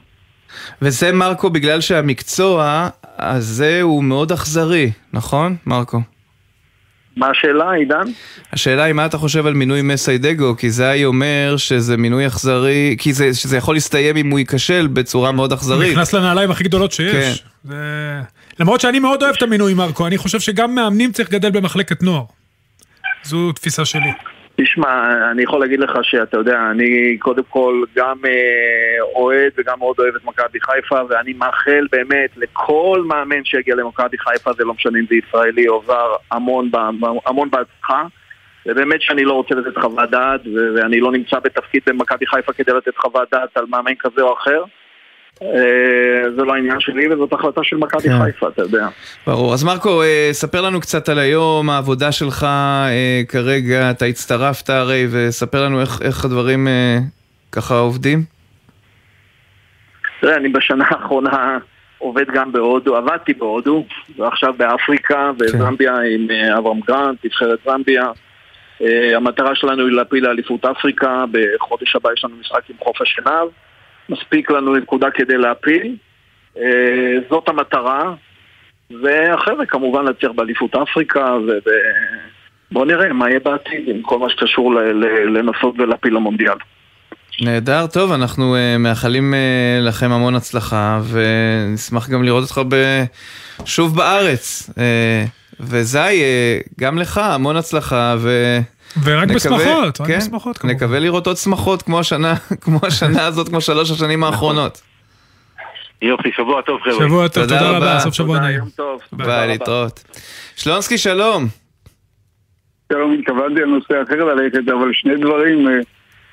וזה מרקו בגלל שהמקצוע הזה הוא מאוד אכזרי, נכון, מרקו? מה השאלה, עידן? השאלה היא מה אתה חושב על מינוי מסיידגו, כי זי אומר שזה מינוי אכזרי, כי זה, שזה יכול להסתיים אם הוא ייכשל בצורה מאוד הוא אכזרית. נכנס לנעליים הכי גדולות שיש. כן. זה... למרות שאני מאוד אוהב את המינוי מרקו, אני חושב שגם מאמנים צריך לגדל במחלקת נוער. זו תפיסה שלי. תשמע, אני יכול להגיד לך שאתה יודע, אני קודם כל גם אה, אוהד וגם מאוד אוהב את מכבי חיפה ואני מאחל באמת לכל מאמן שיגיע למכבי חיפה, זה לא משנה אם זה ישראלי או זר, המון, המון בהצלחה. ובאמת שאני לא רוצה לתת חוות דעת ואני לא נמצא בתפקיד במכבי חיפה כדי לתת חוות דעת על מאמן כזה או אחר זה לא העניין שלי וזאת החלטה של מכבי כן. חיפה, אתה יודע. ברור. אז מרקו, אה, ספר לנו קצת על היום, העבודה שלך אה, כרגע, אתה הצטרפת הרי, וספר לנו איך, איך הדברים אה, ככה עובדים. תראה, אני בשנה האחרונה עובד גם בהודו, עבדתי בהודו, ועכשיו באפריקה, בזמביה עם אה, אברהם גרנט, נבחרת זמביה. אה, המטרה שלנו היא להפיל לאליפות אפריקה, בחודש הבא יש לנו משחק עם חוף השנהב. מספיק לנו נקודה כדי להפיל. אה, זאת המטרה. ואחרי זה כמובן להצליח באליפות אפריקה, ובואו נראה מה יהיה בעתיד עם כל מה שקשור לנסות ולהפיל למונדיאל. נהדר, טוב, אנחנו uh, מאחלים uh, לכם המון הצלחה, ונשמח גם לראות אותך. שוב בארץ. וזי, גם לך המון הצלחה, ו... ורק נקווה- בשמחות, רק כן, בשמחות כמובן. נקווה לראות עוד שמחות כמו השנה, כמו השנה הזאת, כמו שלוש השנים האחרונות. יופי, שבוע טוב חבר'ה. שבוע טוב, תודה תודה רבה. סוף שבוע תודה, נעים. יום טוב. תודה ביי. להתראות. שלונסקי, שלום. שלום, התכוונתי על נושא אחר ללכת, אבל שני דברים אה,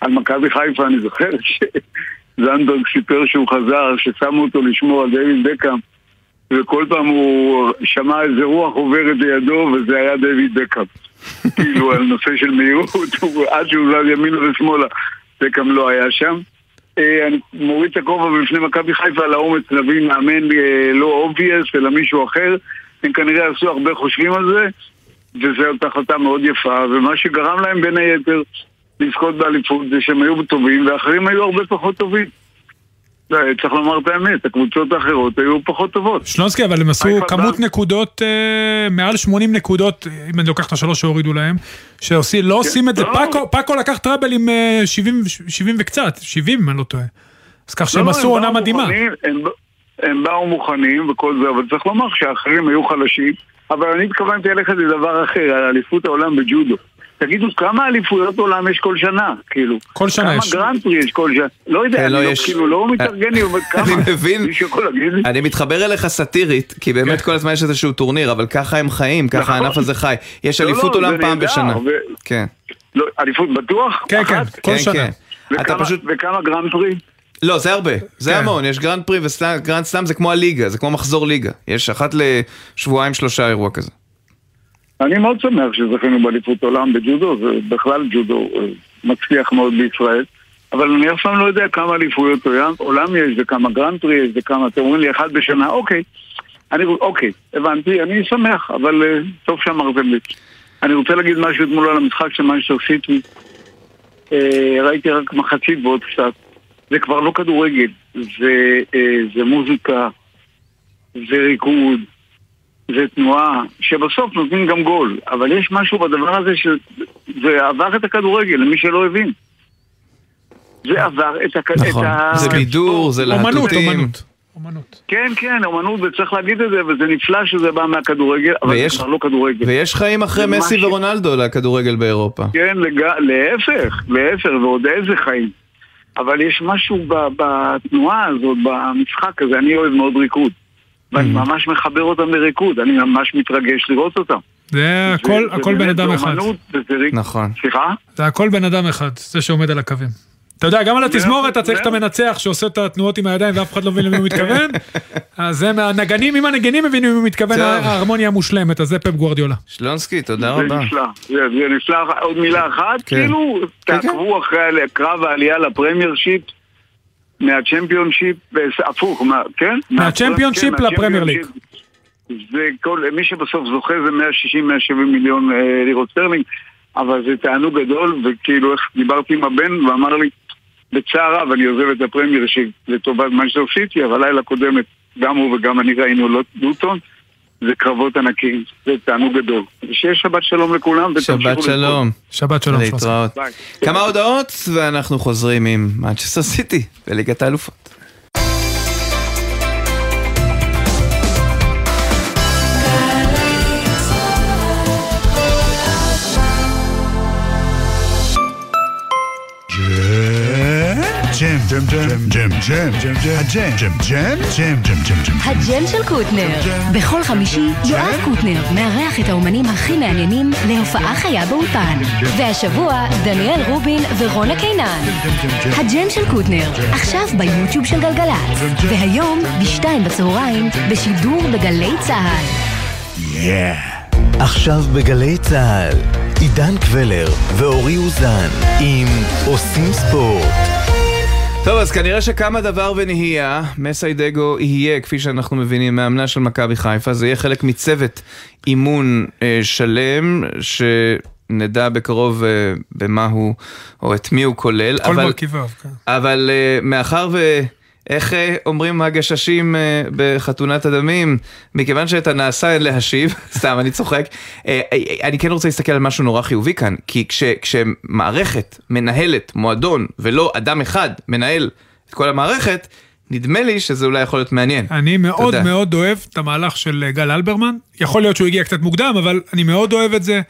על מכבי חיפה, אני זוכר שזנדברג סיפר שהוא חזר, ששמו אותו לשמור על דיוויד בקאם, וכל פעם הוא שמע איזה רוח עוברת לידו, וזה היה דיוויד בקאם. כאילו, על נושא של מהירות, עד שהוא זז ימינה ושמאלה, בקאם לא היה שם. אה, אני מוריד את הכובע בפני מכבי חיפה על האומץ להביא מאמן אה, לא obvious, אלא מישהו אחר. הם כנראה עשו הרבה חושבים על זה, וזו החלטה מאוד יפה, ומה שגרם להם בין היתר לזכות באליפות זה שהם היו טובים ואחרים היו הרבה פחות טובים. זה, צריך לומר את האמת, הקבוצות האחרות היו פחות טובות. שלונסקי, אבל הם עשו כמות. נקודות, אה, מעל 80 נקודות, אם אני לוקח את השלוש שהורידו להם, שלא עושים את זה. לא. פאקו- פאקו לקח treble עם אה, 70 70 וקצת, 70 אם אני לא טועה. אז כך שהם לא, עשו עונה מדהימה. הם באו מוכנים וכל זה, אבל צריך לומר שהאחרים היו חלשים, אבל אני התכוונתי ללכת לדבר אחר, על אליפות העולם בג'ודו. תגידו, כמה אליפויות עולם יש כל שנה? כאילו, כל שנה יש. כמה גרנד פרי יש כל שנה? לא יודע, כן, אני לא, לא, יש- כאילו, לא מתארגן לי, אבל כמה? אני מבין. אני מתחבר אליך סאטירית, כי באמת כל הזמן יש איזשהו טורניר, אבל ככה הם חיים, ככה נכון. הענף הזה חי. יש לא, אליפות לא, עולם זה פעם בשנה. כן, אליפות בטוח? כן, כן? כל כן, שנה. כן. אתה פשוט... וכמה גרנד פרי? לא, זה הרבה, זה כן. המון, יש גרנד פרי וגרנד סלאם זה כמו הליגה, זה כמו מחזור ליגה. יש אחת לשבועיים שלושה אירוע כזה. אני מאוד שמח שזכינו באליפות עולם בג'ודו, זה בכלל ג'ודו אה, מצליח מאוד בישראל. אבל אני אף פעם לא יודע כמה אליפויות עולם- יש וכמה גרנד פרי יש וכמה, אתם אומרים לי אחד בשנה, אוקיי. אני, אוקיי, הבנתי, אני שמח, אבל אה, טוב שאמרתם לי. אני רוצה להגיד משהו אתמול על המשחק של מנצ'סטר סיטי. אה, ראיתי רק מחצית ועוד קצת. זה כבר לא כדורגל, זה, זה מוזיקה, זה ריקוד, זה תנועה, שבסוף נותנים גם גול. אבל יש משהו בדבר הזה שזה עבר את הכדורגל, למי שלא הבין. זה עבר את, הכ... נכון, את ה... זה בידור, זה אומנות, להטוטים. אומנות. אומנות. כן, כן, אומנות, וצריך להגיד את זה, וזה נפלא שזה בא מהכדורגל, אבל ויש- זה כבר לא כדורגל. ויש חיים אחרי מסי משהו- ורונלדו לכדורגל באירופה. כן, לג... להפך, להפך, ועוד איזה חיים. אבל יש משהו ב... בתנועה הזאת, במשחק הזה, אני אוהב מאוד ריקוד. ואני ממש מחבר אותם לריקוד, אני ממש מתרגש לראות אותם. זה הכל, זה- הכל זה בן אדם אחד. נכון. סליחה? זה הכל בן אדם אחד, זה שעומד על הקווים. אתה יודע, גם על התזמורת אתה צריך את. המנצח שעושה את התנועות עם הידיים ואף אחד לא מבין למי הוא מתכוון. אז זה מהנגנים, אם הנגנים מבינים למי הוא מתכוון. ההרמוניה המושלמת, אז זה פפ גוורדיולה. שלונסקי, תודה זה רבה. נפלא. זה זה נפלא. עוד מילה אחת, כן. כאילו, כן, תעקבו אחרי קרב העלייה לפרמייר שיפ. מהצ'מפיונשיפ, הפוך, מה, כן? מהצ'מפיונשיפ כן, לפרמייר ליג. זה כל, מי שבסוף זוכה זה 160-170 מיליון אה, לירות סטרלינג, אבל זה תענוג גדול, וכאילו איך דיברתי עם הבן ואמר לי, בצער רב אני עוזב את הפרמיירשיפ לטובת מנצ'סטר סיטי, אבל לילה קודמת גם הוא וגם אני ראינו לוט- לוטון, זה קרבות ענקיים, זה תענוג גדול. שיהיה שבת שלום לכולם, ותמשיכו שבת. שלום. שבת שלום. שלום. להתראות. ביי. כמה הודעות ואנחנו חוזרים עם מנצ'סטר סיטי בליגת האלופות. ג'ם, ג'ם, ג'ם, ג'ם, ג'ם, ג'ם, הג'ם, ג'ם, ג'ם, ג'ם, ג'ם, ג'ם, ג'ם. הג'ם של קוטנר. בכל חמישי יואב קוטנר מארח את האומנים הכי מעניינים להופעה חיה באולפן. והשבוע דניאל רובין ורונה קינן. הג'ם של קוטנר, עכשיו ביוטיוב של גלגלצ. והיום בשתיים בצהריים בשידור בגלי צה"ל. עכשיו בגלי צה"ל, עידן קוולר ואורי אוזן עם עושים ספורט. טוב, אז כנראה שקם הדבר ונהיה, מסיידגו יהיה, כפי שאנחנו מבינים, מאמנה של מכבי חיפה, זה יהיה חלק מצוות אימון אה, שלם, שנדע בקרוב אה, במה הוא, או את מי הוא כולל. כל אבל, מרכיביו, כן. אבל אה, מאחר ו... איך אה, אומרים הגששים אה, בחתונת הדמים? מכיוון שאת הנעשה אין להשיב, סתם, אני צוחק. אה, אני כן רוצה להסתכל על משהו נורא חיובי כאן, כי כש, כשמערכת מנהלת מועדון, ולא אדם אחד מנהל את כל המערכת, נדמה לי שזה אולי יכול להיות מעניין. אני מאוד תודה. מאוד אוהב את המהלך של גל אלברמן. יכול להיות שהוא הגיע קצת מוקדם, אבל אני מאוד אוהב את זה.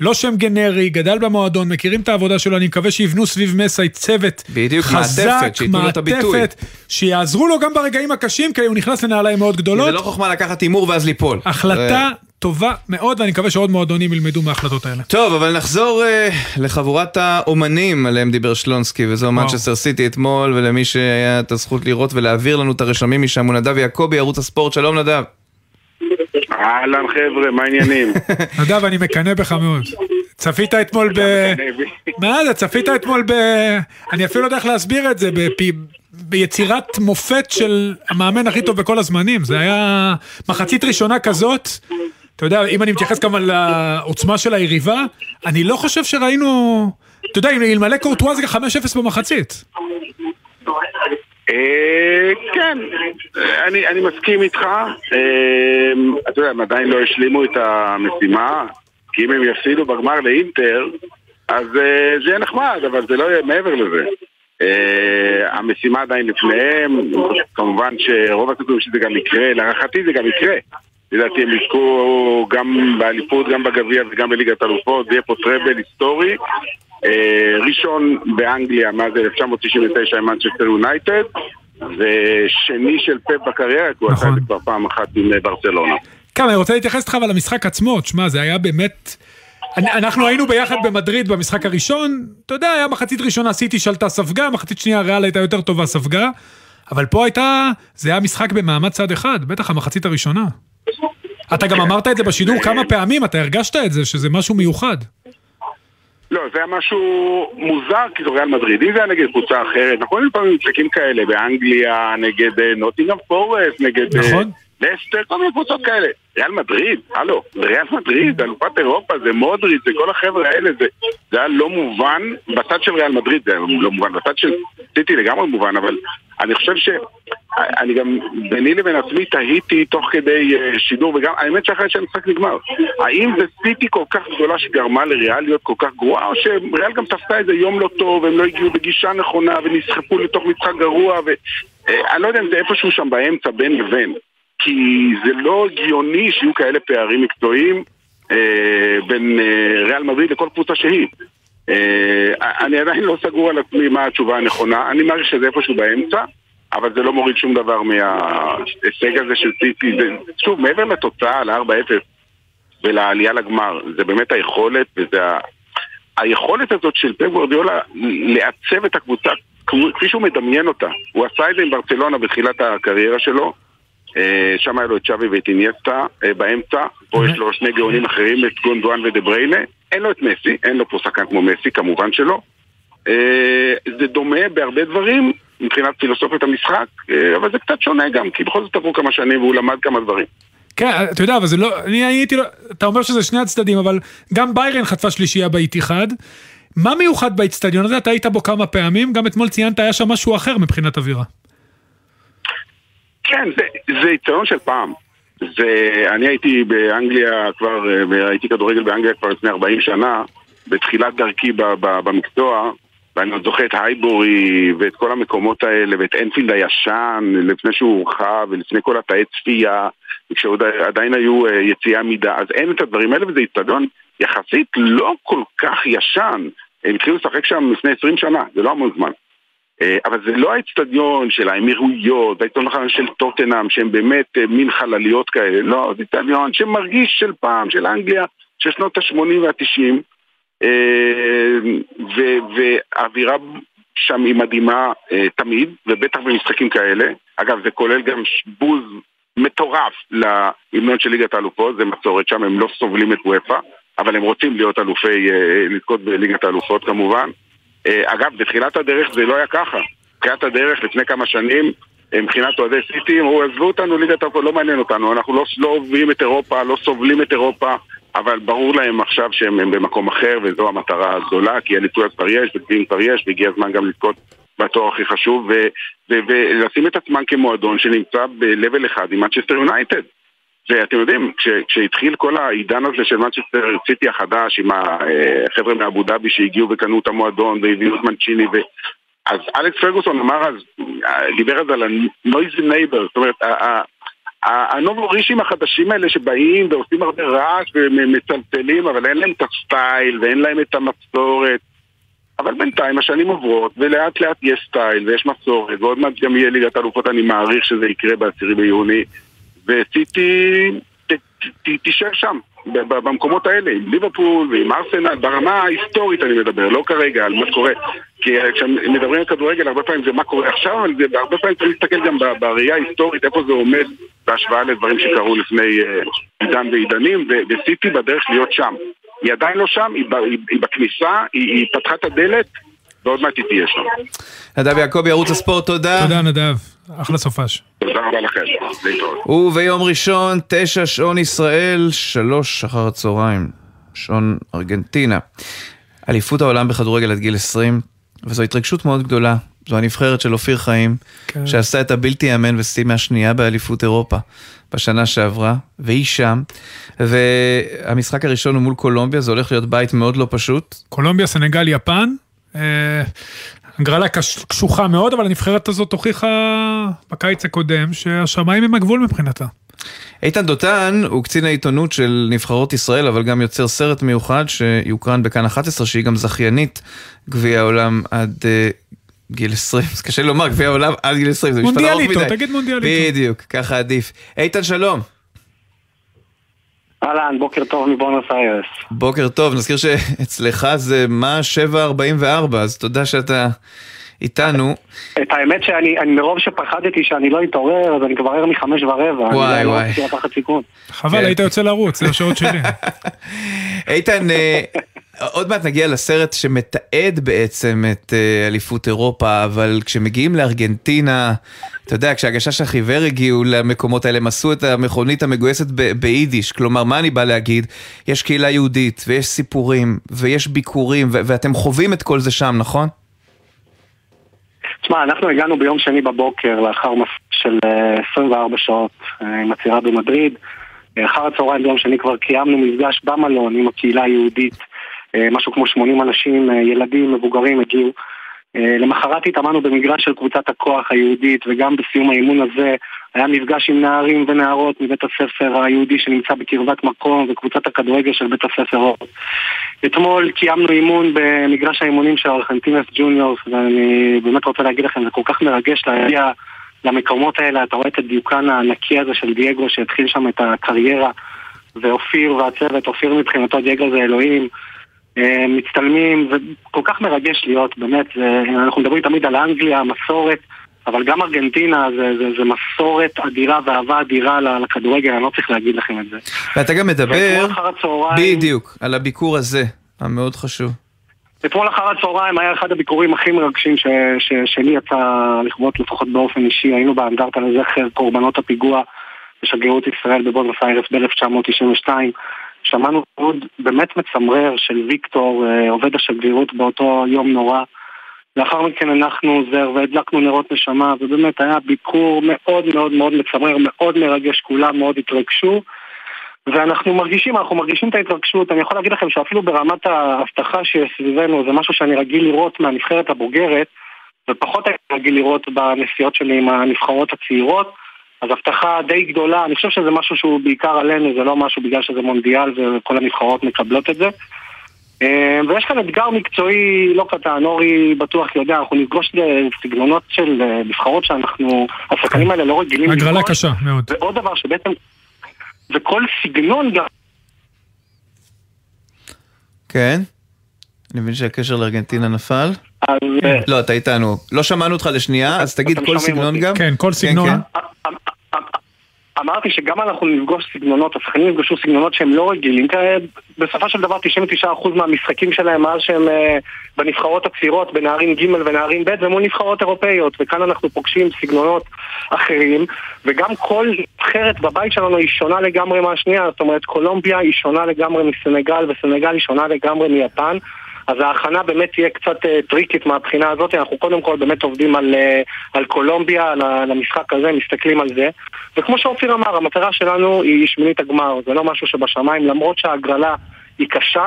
לא שם גנרי, גדל במועדון, מכירים את העבודה שלו, אני מקווה שיבנו סביב מסי צוות בדיוק, חזק, מעטפת, שייתנו לו את הביטוי. מעטפת, שיעזרו לו גם ברגעים הקשים, כי הוא נכנס לנעליים מאוד גדולות. זה לא חוכמה לקחת הימור ואז ליפול. החלטה טובה מאוד, ואני מקווה שעוד מועדונים ילמדו מההחלטות האלה. טוב, אבל נחזור uh, לחבורת האומנים עליהם דיבר שלונסקי, וזו מנצ'סטר סיטי אתמול, ולמי שהיה את הזכות לראות ולהעביר לנו את הרשמים משם הוא נדב יעקבי, ערוץ הספורט, שלום נדב. אהלן חבר'ה, מה העניינים? נדב, אני מקנא בך מאוד. צפית אתמול ב... מה זה, צפית אתמול ב... אני אפילו לא יודע איך להסביר את זה. ביצירת מופת של המאמן הכי טוב בכל הזמנים. זה היה מחצית ראשונה כזאת. אתה יודע, אם אני מתייחס גם לעוצמה של היריבה, אני לא חושב שראינו... אתה יודע, אלמלא קורטואה זה 5-0 במחצית. אה, כן, אני אני מסכים איתך. אה, אתה יודע, הם עדיין לא השלימו את המשימה, כי אם הם יפסידו בגמר לאינטר, אז אה, זה יהיה נחמד, אבל זה לא יהיה מעבר לזה. המשימה עדיין לפניהם, כמובן שרוב הסיכויים שזה גם יקרה, להערכתי זה גם יקרה. לדעתי הם יזכו גם באליפות, גם בגביע וגם בליגת אלופות, זה יהיה פה טראבל היסטורי. אה, ראשון באנגליה מאז 1999 עם מנצ'סטר יונייטד, ושני של פפ בקריירה, כי הוא עשה את זה כבר פעם אחת עם אה, ברצלונה. כן, אני רוצה להתייחס איתך אבל למשחק עצמו, תשמע, זה היה באמת... אני- אנחנו היינו ביחד במדריד במשחק הראשון, אתה יודע, היה מחצית ראשונה סיטי שלטה ספגה, מחצית שנייה ריאל הייתה יותר טובה ספגה, אבל פה הייתה, זה היה משחק במעמד צד אחד, בטח המחצית הראשונה. אתה גם אמרת את זה בשידור כמה פעמים, אתה הרגשת את זה, שזה משהו מיוחד. לא, זה היה משהו מוזר, כי זו ריאל מדריד. אם זה היה נגד קבוצה אחרת, אנחנו רואים לפעמים משחקים כאלה, באנגליה, נגד אה, נוטינגרם פורסט, נגד... אה, נכון. לסטר, כל מיני קבוצות כאלה. ריאל מדריד, הלו, ריאל מדריד, אלופת אירופה, זה מודריד, זה כל החבר'ה האלה, זה, זה היה לא מובן, בצד של ריאל מדריד זה היה לא מובן, בצד של סיטי לגמרי מובן, אבל אני חושב ש... אני גם, ביני לבין עצמי תהיתי תוך כדי אה, שידור, וגם, האמת שאחרי שהמשחק נגמר, האם זה סיטי כל כך גדולה שגרמה לריאל להיות כל כך גרועה, או שריאל גם תפסה איזה יום לא טוב, הם לא הגיעו בגישה נכונה, ונסחפו לתוך משחק גרוע, ואני לא יודע אם זה איפשהו שם באמצע, בין לבין. כי זה לא הגיוני שיהיו כאלה פערים מקצועיים אה, בין אה, ריאל מדריד לכל קבוצה שהיא. אה, אני עדיין לא סגור על עצמי מה התשובה הנכונה, אני מעריך שזה איפשהו באמצע, אבל זה לא מוריד שום דבר מההישג הזה של סיטי. שוב, מעבר לתוצאה, ל-4-0 ולעלייה לגמר, זה באמת היכולת, וזה ה... היכולת הזאת של פפ גוורדיולה לעצב את הקבוצה כפי שהוא מדמיין אותה. הוא עשה את זה עם ברצלונה בתחילת הקריירה שלו, שם היה לו את שווי ואת אינייסטה אה, באמצע, פה יש לו שני גאונים אחרים, את גונדואן ודה בריינה, אין לו את מסי, אין לו פה שחקן כמו מסי, כמובן שלא. אה, זה דומה בהרבה דברים מבחינת פילוסופיית המשחק, אה, אבל זה קצת שונה גם, כי בכל זאת עברו כמה שנים והוא למד כמה דברים. כן, אתה יודע, אבל זה לא, אני הייתי, לא- אתה אומר שזה שני הצדדים, אבל גם ביירן חטפה שלישייה באיתיחד. מה מיוחד באיצטדיון הזה? אתה היית בו כמה פעמים, גם אתמול ציינת, היה שם משהו אחר מבחינת אווירה. כן, זה, זה יתרון של פעם. זה, אני הייתי באנגליה כבר, אה, והייתי כדורגל באנגליה כבר לפני 40 שנה, בתחילת דרכי ב, ב, במקצוע, ואני עוד זוכר את הייבורי ואת כל המקומות האלה, ואת אנפילד הישן, לפני שהוא הורחב, ולפני כל התאי צפייה, כשעוד היו אה, יציאה מידה, אז אין את הדברים האלה, וזה איצטדיון יחסית לא כל כך ישן. הם התחילו לשחק שם לפני 20 שנה, זה לא המון זמן. אה, אבל זה לא האצטדיון של האמירויות, האצטדיון של טוטנאם, שהם באמת אה, מין חלליות כאלה, לא, זה אצטדיון שמרגיש של פעם, של אנגליה, של שנות ה-80 וה-90, והאווירה שם היא מדהימה אה, תמיד, ובטח במשחקים כאלה. אגב, זה כולל גם בוז מטורף להמנון של ליגת האלופות, זה מסורת שם, הם לא סובלים את וופא, אבל הם רוצים להיות אלופי, אה, לזכות בליגת האלופות כמובן. אה, אגב, בתחילת הדרך זה לא היה ככה. בתחילת הדרך, לפני כמה שנים, אה, מבחינת אוהדי סיטי, אמרו, עזבו אותנו, ליגת האלופות לא מעניין אותנו, אנחנו לא, לא אוהבים את אירופה, לא סובלים את אירופה, אבל ברור להם עכשיו שהם הם במקום אחר, וזו המטרה הגדולה, כי אליפויות כבר יש, וגביעים כבר יש, והגיע הזמן גם לזכות בתואר הכי חשוב, ולשים את עצמם כמועדון שנמצא ב-level אחד עם מנצ'סטר יונייטד. ואתם יודעים, כש, כשהתחיל כל העידן הזה של מנצ'סטר סיטי החדש עם החבר'ה מאבו דאבי שהגיעו וקנו את המועדון והביאו את מנצ'יני ו... אז אלכס פרגוסון אמר אז, דיבר אז על ה-noisy neighbor, זאת אומרת, הנובורישים החדשים האלה שבאים ועושים הרבה רעש ומצלצלים, אבל אין להם את הסטייל ואין להם את המסורת. אבל בינתיים השנים עוברות, ולאט לאט יש סטייל ויש מסורת, ועוד מעט גם יהיה ליגת אלופות, אני מעריך שזה יקרה ב-10 ביוני. וסיטי תישאר שם, במקומות האלה, עם ליברפול ועם ארסנל, ברמה ההיסטורית אני מדבר, לא כרגע על מה שקורה. כי כשמדברים על כדורגל, הרבה פעמים זה מה קורה עכשיו, אבל זה הרבה פעמים צריך להסתכל גם בראייה ההיסטורית, איפה זה עומד בהשוואה לדברים שקרו לפני אה, עידן ועידנים, וסיטי בדרך להיות שם. היא עדיין לא שם, היא, היא, היא בכניסה, היא, היא פתחה את הדלת, ועוד מעט היא תהיה שם. נדב יעקבי, ערוץ הספורט, תודה. תודה נדב, אחלה סופש. תודה רבה לכם, להתראות. וביום ראשון, תשע שעון ישראל, שלוש אחר הצהריים, שעון ארגנטינה. אליפות העולם בכדורגל עד גיל 20, וזו התרגשות מאוד גדולה. זו הנבחרת של אופיר חיים, כן. שעשה את הבלתי ייאמן וסיימה שנייה באליפות אירופה בשנה שעברה, והיא שם. והמשחק הראשון הוא מול קולומביה, זה הולך להיות בית מאוד לא פשוט. קולומביה, סנגל, יפן. אה, הגרלה קש- קשוחה מאוד, אבל הנבחרת הזאת הוכיחה בקיץ הקודם שהשמיים הם הגבול מבחינתה. איתן דותן הוא קצין העיתונות של נבחרות ישראל, אבל גם יוצר סרט מיוחד שיוקרן בכאן 11, שהיא גם זכיינית גביע העולם עד uh, גיל 20. זה קשה לומר, גביע העולם עד גיל 20, זה משפט ארוך מדי. מונדיאליטו, תגיד מונדיאליטו. בדיוק, ככה עדיף. איתן, שלום. אהלן, בוקר טוב מבונוס איירס. בוקר טוב, נזכיר שאצלך זה מה 7.44, אז תודה שאתה איתנו. את האמת שאני אני מרוב שפחדתי שאני לא אתעורר, אז אני כבר ער מחמש ורבע. וואי, אני לא וואי. רוצה לקחת סיכון. חבל, כן. היית יוצא לרוץ, זה השעות שלי. איתן, אה, עוד מעט נגיע לסרט שמתעד בעצם את אה, אליפות אירופה, אבל כשמגיעים לארגנטינה, אתה יודע, כשהגשש החיוור הגיעו למקומות האלה, הם עשו את המכונית המגויסת ב- ביידיש, כלומר, מה אני בא להגיד? יש קהילה יהודית, ויש סיפורים, ויש ביקורים, ו- ואתם חווים את כל זה שם, נכון? תשמע, אנחנו הגענו ביום שני בבוקר לאחר מסע של אה, 24 שעות אה, עם במדריד. אה, אחר הצהריים ביום שני כבר קיימנו מפגש במלון עם הקהילה היהודית. אה, משהו כמו 80 אנשים, אה, ילדים, מבוגרים הגיעו. אה, למחרת התאמנו במגרש של קבוצת הכוח היהודית וגם בסיום האימון הזה היה מפגש עם נערים ונערות מבית הספר היהודי שנמצא בקרבת מקום וקבוצת הכדורגל של בית הספר אורט. אתמול קיימנו אימון במגרש האימונים של ארכנטינס ג'וניורס ואני באמת רוצה להגיד לכם, זה כל כך מרגש להגיע למקומות האלה, אתה רואה את הדיוקן הענקי הזה של דייגו שהתחיל שם את הקריירה ואופיר והצוות, אופיר מבחינתו דייגו זה אלוהים אה, מצטלמים, וכל כך מרגש להיות, באמת, זה, אנחנו מדברים תמיד על אנגליה, המסורת, אבל גם ארגנטינה זה, זה, זה מסורת אדירה ואהבה אדירה לכדורגל, אני לא צריך להגיד לכם את זה. ואתה גם מדבר, הצהריים- בדיוק, על הביקור הזה, המאוד חשוב. אתמול אחר הצהריים היה אחד הביקורים הכי מרגשים ש, ש, שלי יצא לכבוד לפחות באופן אישי, היינו באנדרטה לזכר קורבנות הפיגוע בשגרירות ישראל בבונוס איירס ב-1992. שמענו תיעוד באמת מצמרר של ויקטור, אה, עובד השגרירות באותו יום נורא. לאחר מכן הנחנו זר והדלקנו נרות נשמה, ובאמת היה ביקור מאוד מאוד מאוד מצמרר, מאוד מרגש, כולם מאוד התרגשו. ואנחנו מרגישים, אנחנו מרגישים את ההתרגשות, אני יכול להגיד לכם שאפילו ברמת האבטחה שסביבנו זה משהו שאני רגיל לראות מהנבחרת הבוגרת ופחות הייתי רגיל לראות בנסיעות שלי עם הנבחרות הצעירות אז אבטחה די גדולה, אני חושב שזה משהו שהוא בעיקר עלינו, זה לא משהו בגלל שזה מונדיאל וכל הנבחרות מקבלות את זה אה, ויש כאן אתגר מקצועי לא קטן, אורי בטוח יודע, אנחנו נפגוש סגנונות של אה, נבחרות שאנחנו, השחקנים האלה לא רגילים הגרלה לפגוש. קשה מאוד. ועוד דבר שבעצם, וכל סגנון גם, כן? אני מבין שהקשר לארגנטינה נפל. אז אה, לא, אתה איתנו. לא שמענו אותך לשנייה, אז תגיד כל סגנון אותי? גם. כן, כל סגנון. אמרתי שגם אנחנו נפגוש סגנונות, השחקנים יפגשו סגנונות שהם לא רגילים, כי בסופו של דבר 99% מהמשחקים שלהם מאז שהם אה, בנבחרות הצעירות, בנערים ג' ונערים ב', ומול נבחרות אירופאיות, וכאן אנחנו פוגשים סגנונות אחרים, וגם כל נבחרת בבית שלנו היא שונה לגמרי מהשנייה, זאת אומרת קולומביה היא שונה לגמרי מסנגל, וסנגל היא שונה לגמרי מיפן. אז ההכנה באמת תהיה קצת אה, טריקית מהבחינה הזאת, אנחנו קודם כל באמת עובדים על, אה, על קולומביה, על, המשחק הזה, מסתכלים על זה. וכמו שאופיר אמר, המטרה שלנו היא שמינית הגמר, זה לא משהו שבשמיים, למרות שההגרלה היא קשה,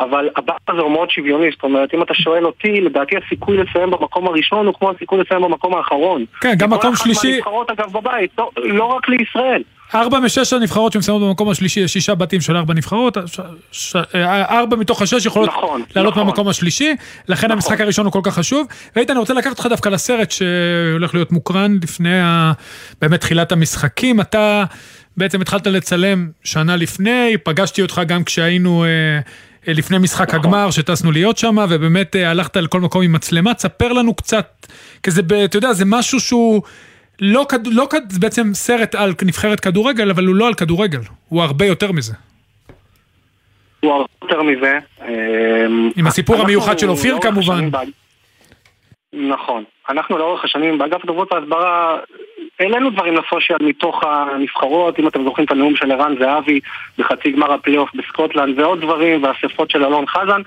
אבל הבא הזה הוא מאוד שוויוני, זאת אומרת, אם אתה שואל אותי, לדעתי הסיכוי לסיים במקום הראשון הוא כמו הסיכוי לסיים במקום האחרון. כן, גם כל מקום אחת שלישי- מהנבחרות אגב בבית, לא, לא רק לישראל. ארבע משש הנבחרות שמסיימות במקום השלישי, יש שישה בתים של ארבע נבחרות, ש- ש- אה, ארבע מתוך השש יכולות נכון, לעלות נכון. מהמקום השלישי, לכן המשחק הראשון הוא כל כך חשוב. ראית, אני רוצה לקחת אותך דווקא לסרט שהולך להיות מוקרן לפני ה- באמת תחילת המשחקים. אתה בעצם התחלת לצלם שנה לפני, פגשתי אותך גם כשהיינו... אה, אה, לפני משחק הגמר שטסנו להיות שם, ובאמת הלכת לכל מקום עם מצלמה, תספר לנו קצת, כי זה, אתה יודע, זה משהו שהוא לא, כד- לא כד- בעצם סרט על נבחרת כדורגל, אבל הוא לא על כדורגל, הוא הרבה יותר מזה. הוא הרבה יותר מזה. אמ, עם הסיפור המיוחד של אופיר כמובן. באג- נכון. אנחנו לאורך השנים באגף דוברות והסברה העלינו דברים ל social מתוך הנבחרות, אם אתם זוכרים את הנאום של ערן זהבי בחצי גמר הפלייאוף בסקוטלנד ועוד דברים והאספות של אלון חזן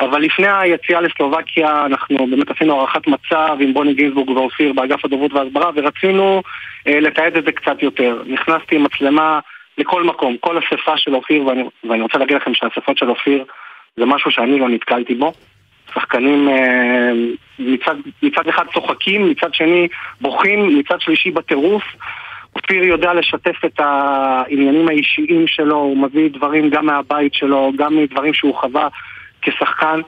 אבל לפני היציאה לסלובקיה אנחנו באמת עשינו הערכת מצב עם בוני גינזבורג ואופיר באגף הדוברות וההסברה ורצינו אה, לתעד את זה קצת יותר. נכנסתי עם מצלמה לכל מקום, כל אספה של אופיר ואני, ואני רוצה להגיד לכם שהאספות של אופיר זה משהו שאני לא נתקלתי בו. שחקנים אה, מצד, מצד אחד צוחקים, מצד שני בוכים, מצד שלישי בטירוף. אופיר יודע לשתף את העניינים האישיים שלו, הוא מביא דברים גם מהבית שלו, גם מדברים שהוא חווה כשחקן.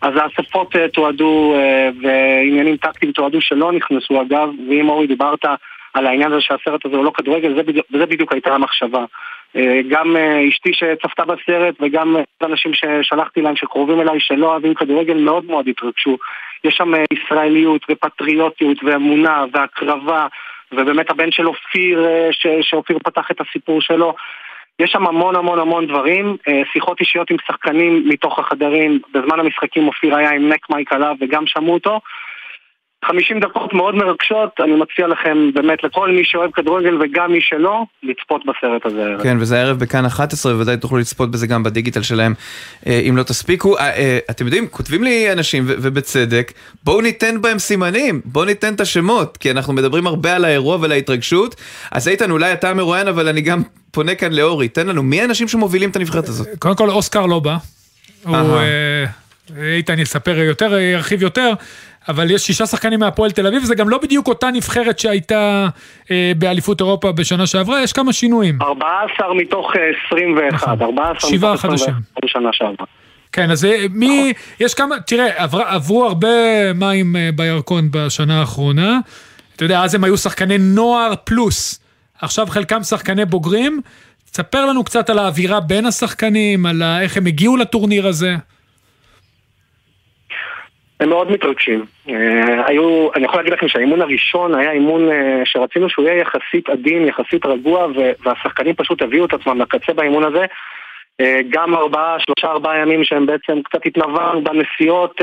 אז האספות אה, תועדו אה, ועניינים טקטיים תועדו שלא נכנסו אגב, ואם אורי דיברת על העניין הזה שהסרט הזה הוא לא כדורגל, זה בדיוק, וזה בדיוק הייתה המחשבה. אה, גם אשתי שצפתה בסרט וגם אנשים ששלחתי להם שקרובים אליי שלא אוהבים כדורגל מאוד מאוד התרגשו. יש שם ישראליות ופטריוטיות ואמונה והקרבה ובאמת הבן של אופיר, שאופיר פתח את הסיפור שלו. יש שם המון המון המון דברים, אה, שיחות אישיות עם שחקנים מתוך החדרים, בזמן המשחקים אופיר היה עם נק מייק עליו וגם שמעו אותו. 50 דקות מאוד מרגשות, אני מציע לכם באמת לכל מי שאוהב כדורגל וגם מי שלא, לצפות בסרט הזה. כן, וזה הערב בכאן 11, ובוודאי תוכלו לצפות בזה גם בדיגיטל שלהם, אה, אם לא תספיקו. אה, אתם יודעים, כותבים לי אנשים, ובצדק, בואו ניתן בהם סימנים, בואו ניתן את השמות, כי אנחנו מדברים הרבה על האירוע ועל ההתרגשות. אז איתן, אולי אתה המרואיין, אבל אני גם פונה כאן לאורי, תן לנו, מי האנשים שמובילים את הנבחרת הזאת? קודם כל, אוסקר לא בא. הוא, אה, איתן יספר יותר, ירחיב יותר, אבל יש שישה שחקנים מהפועל תל אביב, זה גם לא בדיוק אותה נבחרת שהייתה אה, באליפות אירופה בשנה שעברה, יש כמה שינויים. 14 מתוך 21, נכון. 14 שבעה חדשים. בשנה שעברה. כן, אז אה, מי, יש כמה, תראה, עבר, עברו הרבה מים בירקון בשנה האחרונה. אתה יודע, אז הם היו שחקני נוער פלוס. עכשיו חלקם שחקני בוגרים. תספר לנו קצת על האווירה בין השחקנים, על איך הם הגיעו לטורניר הזה. הם מאוד מתרגשים. אה, היו, אני יכול להגיד לכם שהאימון הראשון היה אימון אה, שרצינו שהוא יהיה יחסית עדין, יחסית רגוע, והשחקנים פשוט הביאו את עצמם לקצה באימון הזה. אה, גם ארבעה, שלושה ארבעה ימים שהם בעצם קצת התנוונו בנסיעות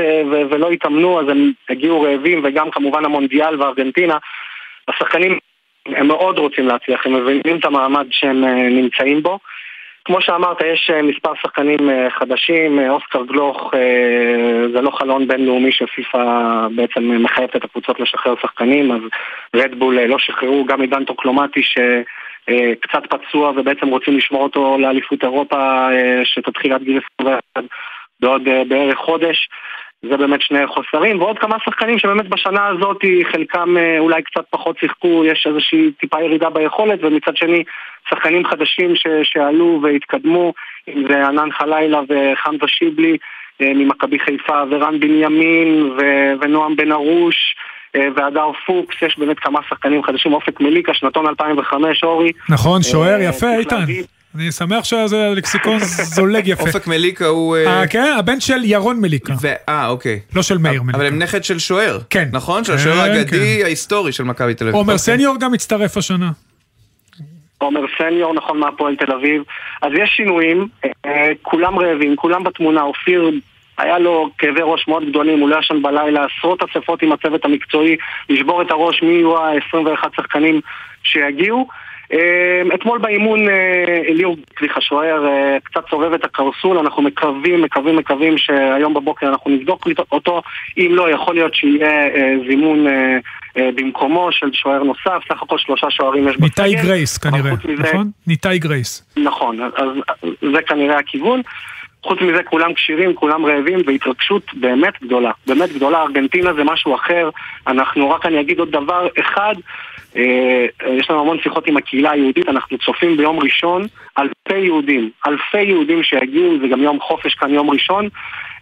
ולא התאמנו, אז הם הגיעו רעבים, וגם כמובן המונדיאל וארגנטינה. השחקנים הם מאוד רוצים להצליח, הם מבינים את המעמד שהם אה, נמצאים בו. כמו שאמרת, יש אה, מספר שחקנים אה, חדשים, אוסקר גלוך זה לא חלון בינלאומי שפיפ"א בעצם מחייבת את הקבוצות לשחרר שחקנים, אז רדבול לא שחררו, גם עידן טוקלומטי שקצת פצוע ובעצם רוצים לשמור אותו לאליפות אירופה שתתחיל עד גיל 21 בעוד בערך חודש. זה באמת שני חוסרים, ועוד כמה שחקנים שבאמת בשנה הזאת חלקם אה, אולי קצת פחות שיחקו, יש איזושהי טיפה ירידה ביכולת, ומצד שני שחקנים חדשים ש- שעלו והתקדמו, אם זה ענן חלילה וחמזה שיבלי אה, ממכבי חיפה, ורן בנימין ו- ונועם בן ארוש. אה, והדר פוקס, יש באמת כמה שחקנים חדשים, אופק מליקה, שנתון 2005, אורי. נכון, שוער יפה, איתן. אני שמח שזה לקסיקון זולג יפה. אופק מליקה הוא... אה, אה, כן, הבן של ירון מליקה. אה, אוקיי. לא של מאיר מליקה. אבל הם נכד של שוער. כן. נכון? של השוער כן, האגדי כן. ההיסטורי של מכבי תל אביב. עומר אוקיי. סניור גם הצטרף השנה. עומר סניור, נכון, מהפועל תל אביב. אז יש שינויים, אה, כולם רעבים, כולם בתמונה. אופיר היה לו כאבי ראש מאוד גדולים, הוא לא ישן בלילה, עשרות אספות עם הצוות המקצועי, לשבור את הראש מי יהיו ה-21 שחקנים שיגיעו. אמ, אתמול באימון אה, אליהו סליחה שוער אה, קצת סובב את הקרסול, אנחנו מקווים, מקווים, מקווים שהיום בבוקר אנחנו נבדוק אותו, אם לא, יכול להיות שיהיה אה, זימון במקומו של שוער נוסף, סך הכל שלושה שוערים יש בסגל. ניתאי גרייס כנראה, נכון? ניתאי גרייס. נכון, אז זה כנראה הכיוון. חוץ מזה כולם כשירים, כולם רעבים והתרגשות באמת גדולה. באמת גדולה, ארגנטינה זה משהו אחר. אנחנו, רק אני אגיד עוד דבר אחד, יש לנו המון שיחות עם הקהילה היהודית, אנחנו צופים ביום ראשון אלפי יהודים, אלפי יהודים שיגיעו, זה גם יום חופש כאן, יום ראשון.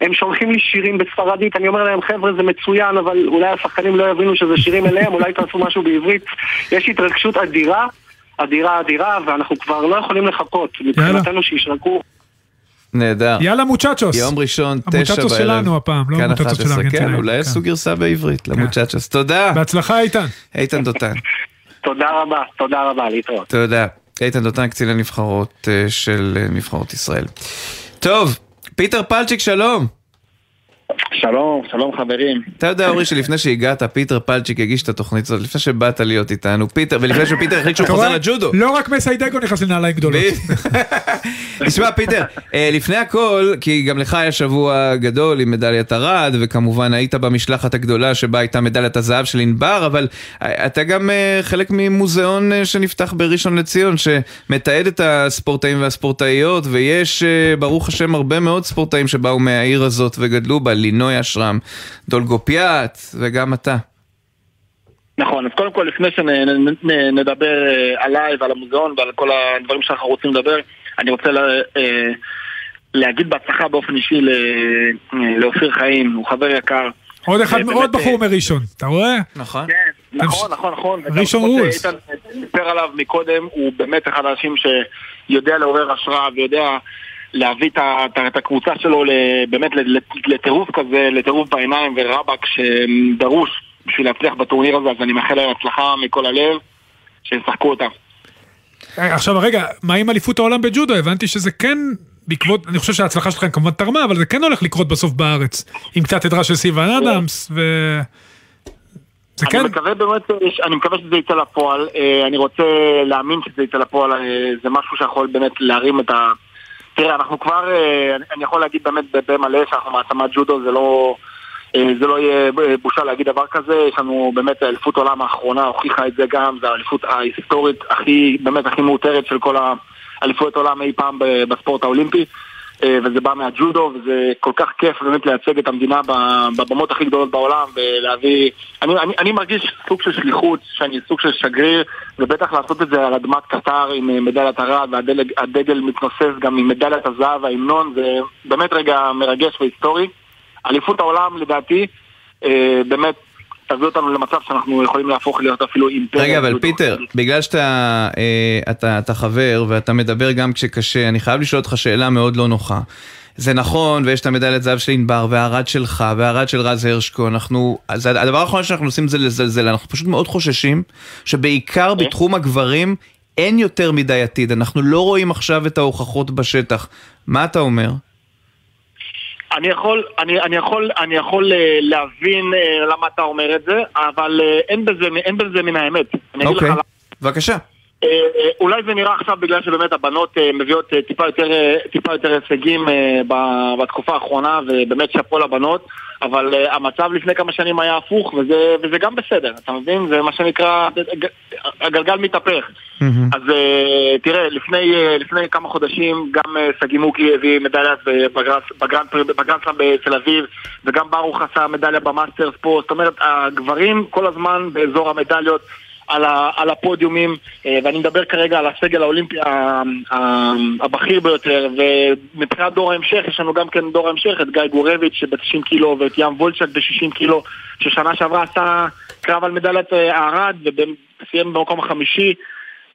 הם שולחים לי שירים בספרדית, אני אומר להם חבר'ה זה מצוין, אבל אולי השחקנים לא יבינו שזה שירים אליהם, אולי תעשו משהו בעברית. יש התרגשות אדירה, אדירה אדירה, ואנחנו כבר לא יכולים לחכות. מבחינתנו שישרקו נהדר. יאללה מוצ'צ'וס. יום ראשון, תשע בערב. המוצ'צ'וס שלנו הפעם, לא המוצ'צ'וס של ארגנטינה. כן, אולי עשו גרסה בעברית כן. למוצ'צ'וס. תודה. בהצלחה איתן. איתן דותן. תודה רבה, תודה רבה, להתראות. תודה. איתן דותן, קצין הנבחרות אה, של אה, נבחרות ישראל. טוב, פיטר פלצ'יק, שלום. שלום, שלום חברים. אתה יודע אורי שלפני שהגעת פיטר פלצ'יק הגיש את התוכנית הזאת, לפני שבאת להיות איתנו, פיטר, ולפני שפיטר החליט שהוא חוזר לג'ודו. לא רק מסיידגו נכנס לנעליים גדולות. תשמע פיטר, אה, לפני הכל, כי גם לך היה שבוע גדול עם מדליית ארד, וכמובן היית במשלחת הגדולה שבה הייתה מדליית הזהב של ענבר, אבל אה, אתה גם אה, חלק ממוזיאון שנפתח בראשון לציון, שמתעד את הספורטאים והספורטאיות, ויש ברוך השם הרבה מאוד ספורטאים שבאו מהעיר הזאת וגדלו בה. לינוי אשרם, דולגופיאט וגם אתה. נכון, אז קודם כל לפני שנדבר אה, עליי ועל המוזיאון ועל כל הדברים שאנחנו רוצים לדבר, אני רוצה לה, אה, להגיד בהצלחה באופן אישי אה, לאופיר חיים, הוא חבר יקר. עוד אחד, באמת, עוד בחור מראשון, אתה רואה? נכון. נכון, נכון, נכון. וגם ראשון רולס. שאיתן סיפר עליו מקודם, הוא באמת אחד האנשים שיודע לעורר השראה ויודע להביא את הקבוצה שלו באמת לטירוף כזה, לטירוף בעיניים ורבאק שדרוש בשביל להצליח בטורניר הזה, אז אני מאחל להם הצלחה מכל הלב, שישחקו אותה. אה, עכשיו רגע, מה עם אליפות העולם בג'ודו? הבנתי שזה כן בעקבות, אני חושב שההצלחה שלכם כמובן תרמה, אבל זה כן הולך לקרות בסוף בארץ. עם קצת עזרה של סיוון אדמס, ו... זה כן, אני מקווה באמת, אני מקווה שזה יצא לפועל, אה, אני רוצה להאמין שזה יצא לפועל, אה, זה משהו שיכול באמת להרים את ה... תראה, אנחנו כבר, אה, אני- יכול להגיד באמת בפה מלא שאנחנו מעצמת ג'ודו, זה לא... אה, זה לא יהיה אה, בושה להגיד דבר כזה, יש לנו באמת האליפות העולם האחרונה, הוכיחה את זה גם, זו האליפות ההיסטורית הכי, באמת הכי מאותרת של כל האליפויות העולם אי פעם בספורט האולימפי. אה, וזה בא מהג'ודו, וזה כל כך כיף באמת לייצג את המדינה בבמות הכי גדולות בעולם, ולהביא... אני, אני, אני מרגיש סוג של שליחות, שאני סוג של שגריר, ובטח לעשות את זה על אדמת קטר עם אה, מדליית ארד, והדגל מתנוסס גם עם מדליית הזהב, ההמנון, זה באמת רגע מרגש והיסטורי. אליפות העולם לדעתי, אה, באמת תביא אותנו למצב שאנחנו יכולים להפוך להיות אפילו אימפריה. רגע, אבל. פיטר, בגלל שאתה אה, אתה, אתה חבר ואתה מדבר גם כשקשה, אני חייב לשאול אותך שאלה מאוד לא נוחה. זה נכון, ויש את המדליית זהב של ענבר, והארד שלך, והארד של רז הרשקו, אנחנו, אז הדבר האחרון שאנחנו עושים זה לזלזל, אנחנו פשוט מאוד חוששים שבעיקר בתחום הגברים אין יותר מדי עתיד, אנחנו לא רואים עכשיו את ההוכחות בשטח. מה אתה אומר? אני יכול, אני, אני יכול, אני יכול אה, להבין אה, למה אתה אומר את זה, אבל אה, אין בזה, אין בזה מן האמת. אני אגיד לך אוקיי, למה. בבקשה. אה, אה, אולי זה נראה עכשיו בגלל שבאמת הבנות אה, מביאות טיפה יותר, טיפה יותר הישגים בתקופה האחרונה, ובאמת שאפו לבנות, אבל המצב לפני כמה שנים היה הפוך, וזה, וזה גם בסדר, אתה מבין? זה מה שנקרא, הגלגל מתהפך. אז אה, תראה, לפני, לפני כמה חודשים גם שגיא מוקי הביא מדליה בגרנד סלאם בתל אביב וגם ברוך עשה מדליה במאסטרס פה, זאת אומרת, הגברים כל הזמן באזור המדליות על, ה, על הפודיומים, אה, ואני מדבר כרגע על הסגל האולימפי הבכיר ביותר, ומבחינת דור ההמשך, יש לנו גם כן דור ההמשך, את גיא גורביץ' שב-90 קילו, ואת ים וולצ'ק ב-60 קילו, ששנה שעברה עשה קרב על מדליית אה, הארד, וסיים במקום החמישי.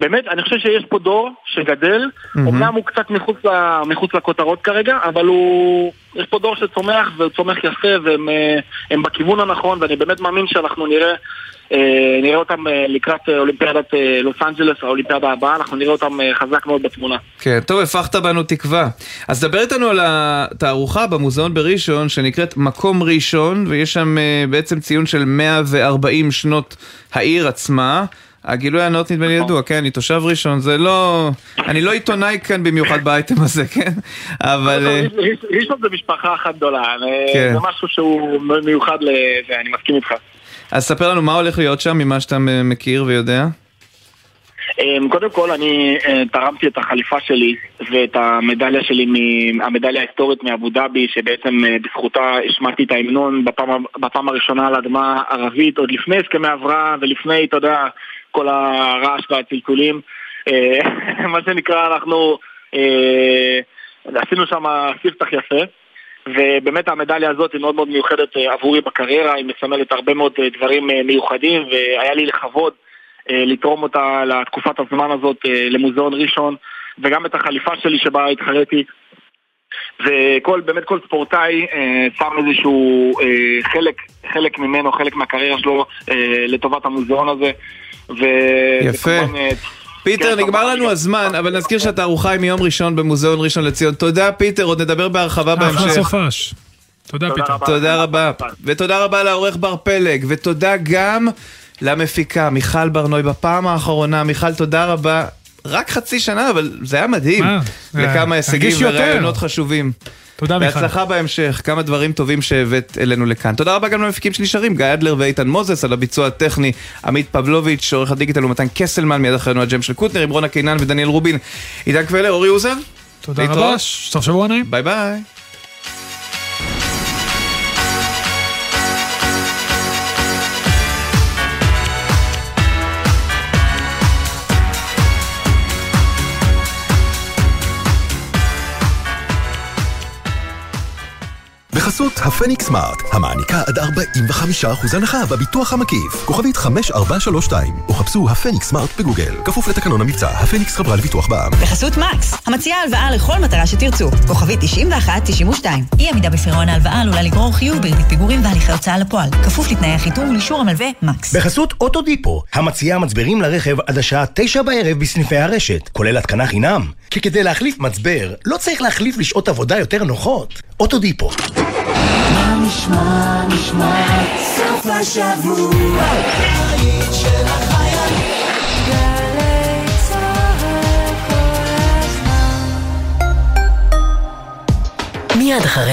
באמת, אני חושב שיש פה דור שגדל, מהמם. אומנם הוא קצת מחוץ, ל, מחוץ לכותרות כרגע, אבל הוא... יש פה דור שצומח, והוא צומח יפה, והם אה, בכיוון הנכון, ואני באמת מאמין שאנחנו נראה, אה, נראה אותם אה, לקראת אולימפיאדת לוס אנג'לס, האולימפיאדה הבאה, אנחנו נראה אותם חזק מאוד בתמונה. כן, טוב, הפכת בנו תקווה. אז דבר איתנו על התערוכה במוזיאון בראשון, שנקראת מקום ראשון, ויש שם בעצם ציון של 140 שנות העיר עצמה. הגילוי הנאות נדמה לי ידוע, כן, אני תושב ראשון, זה לא... אני לא עיתונאי כאן במיוחד באייטם הזה, כן? אבל... אה, ראשון זה משפחה אחת גדולה, אה, כן. זה משהו שהוא מיוחד לזה, אני מסכים איתך. אז ספר לנו מה הולך להיות שם, ממה שאתה מכיר ויודע. אמ, קודם כל אני אה, תרמתי את החליפה שלי ואת המדליה שלי, המדליה ההיסטורית מאבו דאבי שבעצם אה, בזכותה השמעתי את ההמנון בפעם, בפעם הראשונה על אדמה ערבית עוד לפני הסכמי אברהם ולפני, אתה יודע, כל הרעש והצלצולים. אה, מה שנקרא אנחנו אה, עשינו שם ספתח יפה ובאמת המדליה הזאת היא מאוד מאוד מיוחדת אה, עבורי בקריירה, היא מסמלת הרבה מאוד דברים מיוחדים והיה לי לכבוד לתרום אותה לתקופת הזמן הזאת למוזיאון ראשון וגם את החליפה שלי שבה התחרתי וכל, באמת כל ספורטאי אה, שם איזשהו אה, חלק, חלק ממנו, חלק מהקריירה שלו אה, לטובת המוזיאון הזה ו... יפה. וכמובן, אה, פיטר, כן, נגמר לנו הזמן, אבל נזכיר שהתערוכה היא מיום ראשון במוזיאון ראשון לציון. תודה, פיטר, עוד נדבר בהרחבה אחלה בהמשך. סופש. תודה פיטר. תודה רבה. ותודה רבה לעורך בר פלג, ותודה גם למפיקה מיכל ברנוי בפעם האחרונה. מיכל, תודה רבה. רק חצי שנה, אבל זה היה מדהים. מה? לכמה אה, הישגים תרגיש יותר. ורעיונות חשובים. תודה מיכל. בהצלחה בהמשך, כמה דברים טובים שהבאת אלינו לכאן. תודה רבה גם למפיקים שנשארים, גיא אדלר ואיתן מוזס, על הביצוע הטכני, עמית פבלוביץ', עורך הדיגיטל ומתן קסלמן, מיד אחרינו הג'ם של קוטנר, עם רונה קינן ודניאל רובין. עידן קבלר, אורי אוזן. תודה. רבה, סוף שבוע נעים. ביי ביי. בחסות הפניקס סמארט, המעניקה עד 45% הנחה בביטוח המקיף. כוכבית 5432, או חפשו הפניקס סמארט בגוגל. כפוף לתקנון המבצע, הפניקס חברה לביטוח בע"מ. בחסות מקס, המציעה הלוואה לכל מטרה שתרצו. כוכבית 91-92. אי עמידה בפירעון ההלוואה עלולה לגרור חיוב בריבית פיגורים והליכי הוצאה לפועל. כפוף לתנאי החיתום ולאישור המלווה מקס. בחסות אוטודיפו, המציעה מצברים לרכב עד השעה תשע בערב בסניפי הרשת, כולל התקנה חינם. כי כדי להחליף מצבר, לא צריך להחליף לשעות עבודה יותר נוחות. אוטודיפו. מה נשמע, נשמע, סוף השבוע, החיית של החייל. מיד אחרי